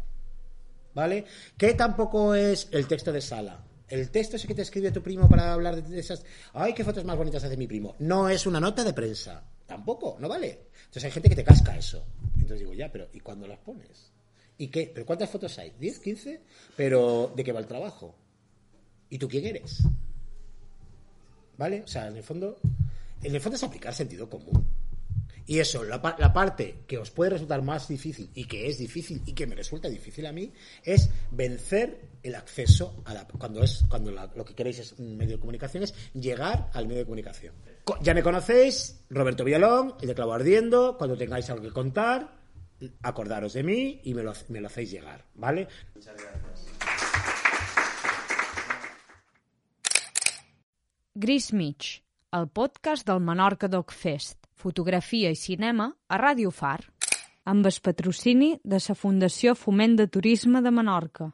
¿Vale? Que tampoco es el texto de sala. El texto ese que te escribe tu primo para hablar de esas. ¡Ay, qué fotos más bonitas hace mi primo! No es una nota de prensa. Tampoco, no vale. Entonces hay gente que te casca eso. Entonces digo, ya, pero ¿y cuándo las pones? ¿Y qué? ¿Pero cuántas fotos hay? ¿10, 15? ¿Pero de qué va el trabajo? ¿Y tú quién eres? ¿Vale? O sea, en el fondo. En el fondo es aplicar sentido común. Y eso, la, pa- la parte que os puede resultar más difícil y que es difícil y que me resulta difícil a mí es vencer el acceso a la cuando es cuando la- lo que queréis es un medio de comunicación es llegar al medio de comunicación. Co- Ya me conocéis, Roberto Villalón, el de Clavo Ardiendo, cuando tengáis algo que contar, acordaros de mí y me lo, me lo hacéis llegar, ¿vale? Muchas gracias. Gris Mig, el podcast del Menorca Dog Fest, fotografia i cinema a Ràdio Far, amb el patrocini de la Fundació Foment de Turisme de Menorca.